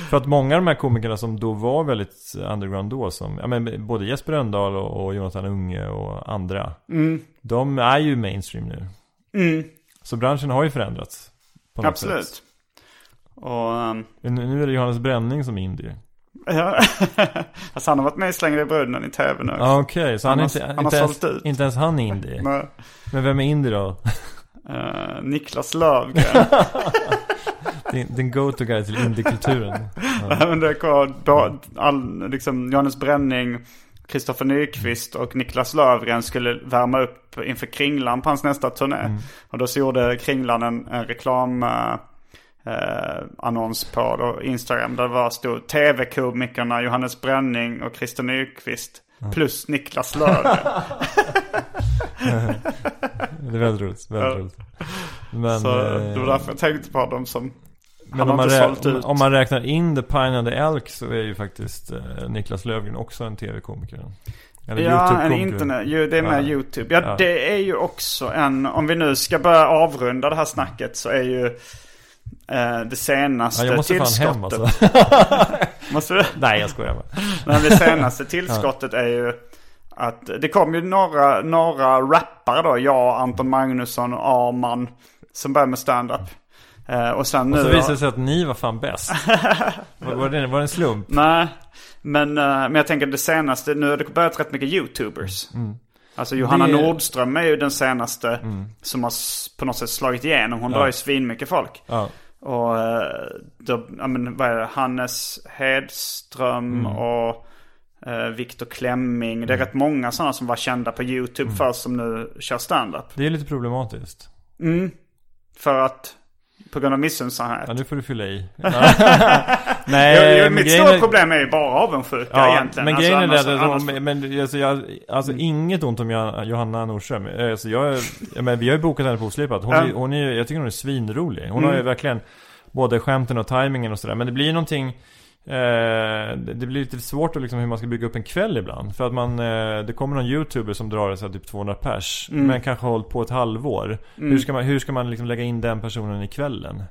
för att många av de här komikerna som då var väldigt underground då. Som, ja, men både Jesper Rönndahl och, och Jonathan Unge och andra. Mm. De är ju mainstream nu. Mm. Så branschen har ju förändrats. På något Absolut. Sätt. Och... Men Nu är det Johannes Bränning som är indie. Ja. alltså han har varit med i Slänger i brunnen i tv nu. Ja okej, så han, Han är inte, han inte, ens, ut. inte ens han är indie. Men, Men vem är indie då? eh, Niklas Lövgren. Din, din go-to guy till indiekulturen. Ja. Men det då, all, liksom Johannes Bränning, Kristoffer Nyqvist och Niklas Lövgren skulle värma upp inför Kringlan på hans nästa turné. Mm. Och då så gjorde Kringlan en, en reklam... eh, eh, annons på då, Instagram där det var stod tv-komikerna Johannes Bränning och Christer Nyqvist plus Niklas Lövgren. Det är väldigt roligt. Väldigt roligt. Men, så eh, det var därför jag tänkte på dem som men om, man rä- om, man räknar in The Pine and the Elk så är ju faktiskt eh, Niklas Löfgren också en tv-komiker. Eller Ja, en internet. Ju, det är med Ja. YouTube. Ja, Ja. det är ju också en... Om vi nu ska börja avrunda det här snacket så är ju eh, det senaste Ja, jag måste fan tillskottet... hem alltså. Måste du? Nej jag skojar bara. Men det senaste tillskottet är ju att det kom ju några, några rappare då. Jag, Anton Magnusson och Arman som började med stand-up. Eh, och sen Och så nu... visade det sig att ni var fan bäst. var, det, var det en slump? Nej, men, eh, men jag tänker det senaste, nu har det börjat rätt mycket YouTubers. Alltså Johanna Det- Nordström är ju den senaste som har på något sätt slagit igenom. Hon drar ju svinmycket folk. Ja. Och eh, då, ja men vad är det, Hannes Hedström och eh, Viktor Klemming. Det är rätt många sådana som var kända på YouTube först som nu kör stand-up. Det är lite problematiskt. För att, på grund av missunnsamhet. Ja nu får du fylla i. Nej, jo, men mitt stora är- problem är ju bara avundsjuka Ja, egentligen. men Alltså, grejen är det, annars- att, men, alltså, jag, alltså inget ont om Johanna- Nordström. Alltså, jag, jag men, vi har ju bokat henne på Oslipat. Hon, är, hon är, jag tycker hon är svinrolig. Hon har ju verkligen både skämten och tajmingen och sådär. Men det blir ju någonting eh, det blir lite svårt att liksom hur man ska bygga upp en kväll ibland. För att man, eh, det kommer någon youtuber som drar så här, typ 200 pers. Men kanske har hållit på ett halvår. Hur ska man, hur ska man liksom lägga in den personen i kvällen?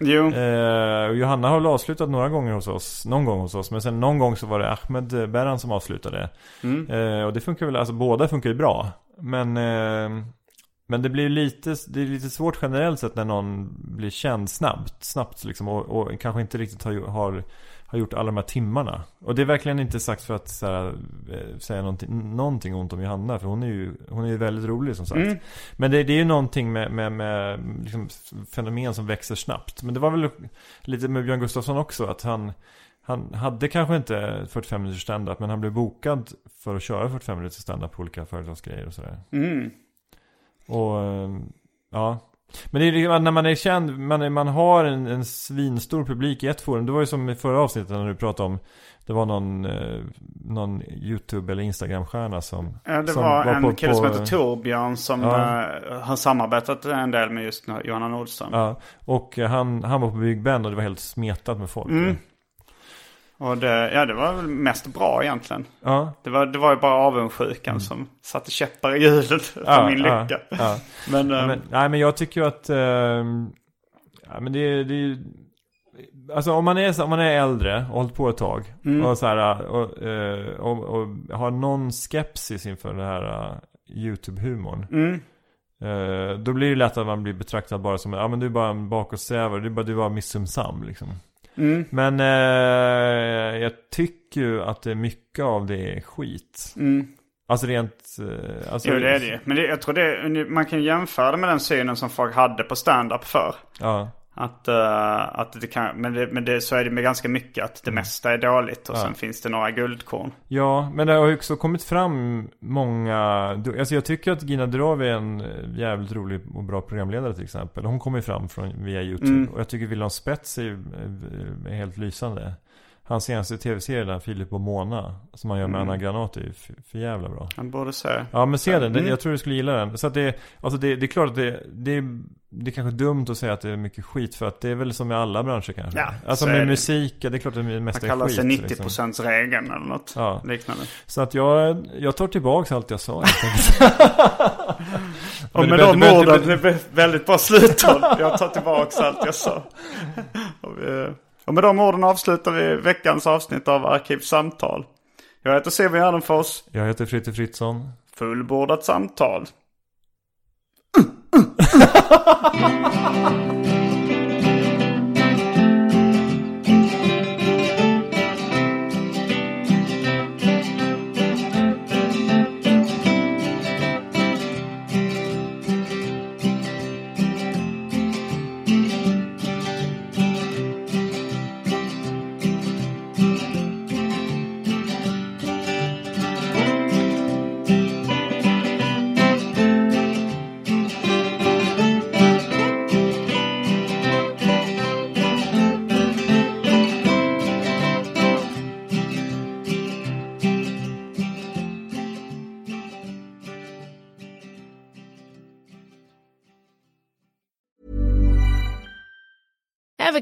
Jo. Eh, Johanna har väl avslutat några gånger hos oss, någon gång hos oss. Men sen någon gång så var det Ahmed Berran som avslutade. Eh, och det funkar väl, alltså båda funkar ju bra. Men, eh, men det blir lite, det är lite svårt generellt sett när någon blir känd snabbt. Snabbt liksom och, och kanske inte riktigt har, har, har gjort alla de här timmarna. Och det är verkligen inte sagt för att här, eh, säga någonting, någonting ont om Johanna. För hon är ju, hon är ju väldigt rolig som sagt. Men det, det är ju någonting med, med, med liksom fenomen som växer snabbt. Men det var väl lite med Björn Gustafsson också. Att han, han hade kanske inte 45 minuters standup. Men han blev bokad för att köra 45 minuters standup på olika företagsgrejer och sådär. Mm. Och eh, ja. Men det är ju när man är känd, man, man har en, en svinstor publik i ett forum. Det var ju som i förra avsnittet när du pratade om Det var någon, eh, någon YouTube eller Instagram-stjärna som Ja, det som var, en på- kille som heter Torbjörn som Ja. eh, har samarbetat en del med just Johanna Nordström. Ja, och han, han var på Big Ben och det var helt smetat med folk. Mm. Och det, ja, det var väl mest bra egentligen. Ja, Det var, det var ju bara avundsjukan som satte käppar i hjulet för Mm. Ja, min lycka. ja. Men, eh, men, nej men jag tycker ju att ehm, Ja men det det Alltså om man är, om man är äldre och hållit på ett tag Mm. och så här och, eh, och, och har någon skepsis inför det här eh, YouTube-humorn mm, Eh, då blir det lätt att man blir betraktad bara som, ja men du är bara en bakåtsträvare, du är bara, du är bara missunnsam liksom. Mm. Men eh, jag tycker ju att det är mycket av det är skit. Mm. Alltså rent... Eh, alltså, Jo det är det ju. Men det, jag tror det man kan jämföra det med den synen som folk hade på stand-up förr. Ja. Att, eh, att det kan, men, det, men det, så är det med ganska mycket att det mesta är dåligt och sen finns det några guldkorn. Ja, men det har ju också kommit fram många... Alltså jag tycker att Gina Dirawi är en jävligt rolig och bra programledare till exempel. Hon kommer ju fram från, via YouTube. Och jag tycker Wilhelm Spets är, är helt lysande. Hans senaste tv-serie där, Filip och Mona, som han gör med Anna Granat är ju för, jävla bra. Man borde säga. Ja men se den, jag tror du skulle gilla den. Så att det, alltså det, det är klart att det, det, är- det är kanske dumt att säga att det är mycket skit för att det är väl som i alla branscher kanske. Ja, alltså med det. musik, det är klart att det Man mesta är kallar skit. sig 90 liksom. regeln eller något Ja. liknande. Så att jag, jag tar tillbaks allt jag sa. Och Men med de orden, det är väldigt bra slutord. Jag tar tillbaka allt jag sa. Och, med de orden avslutar vi veckans avsnitt av Arkivsamtal. Jag heter Simon Gärdenfors. Jag heter Fritte Fritzson. Fullbordat samtal.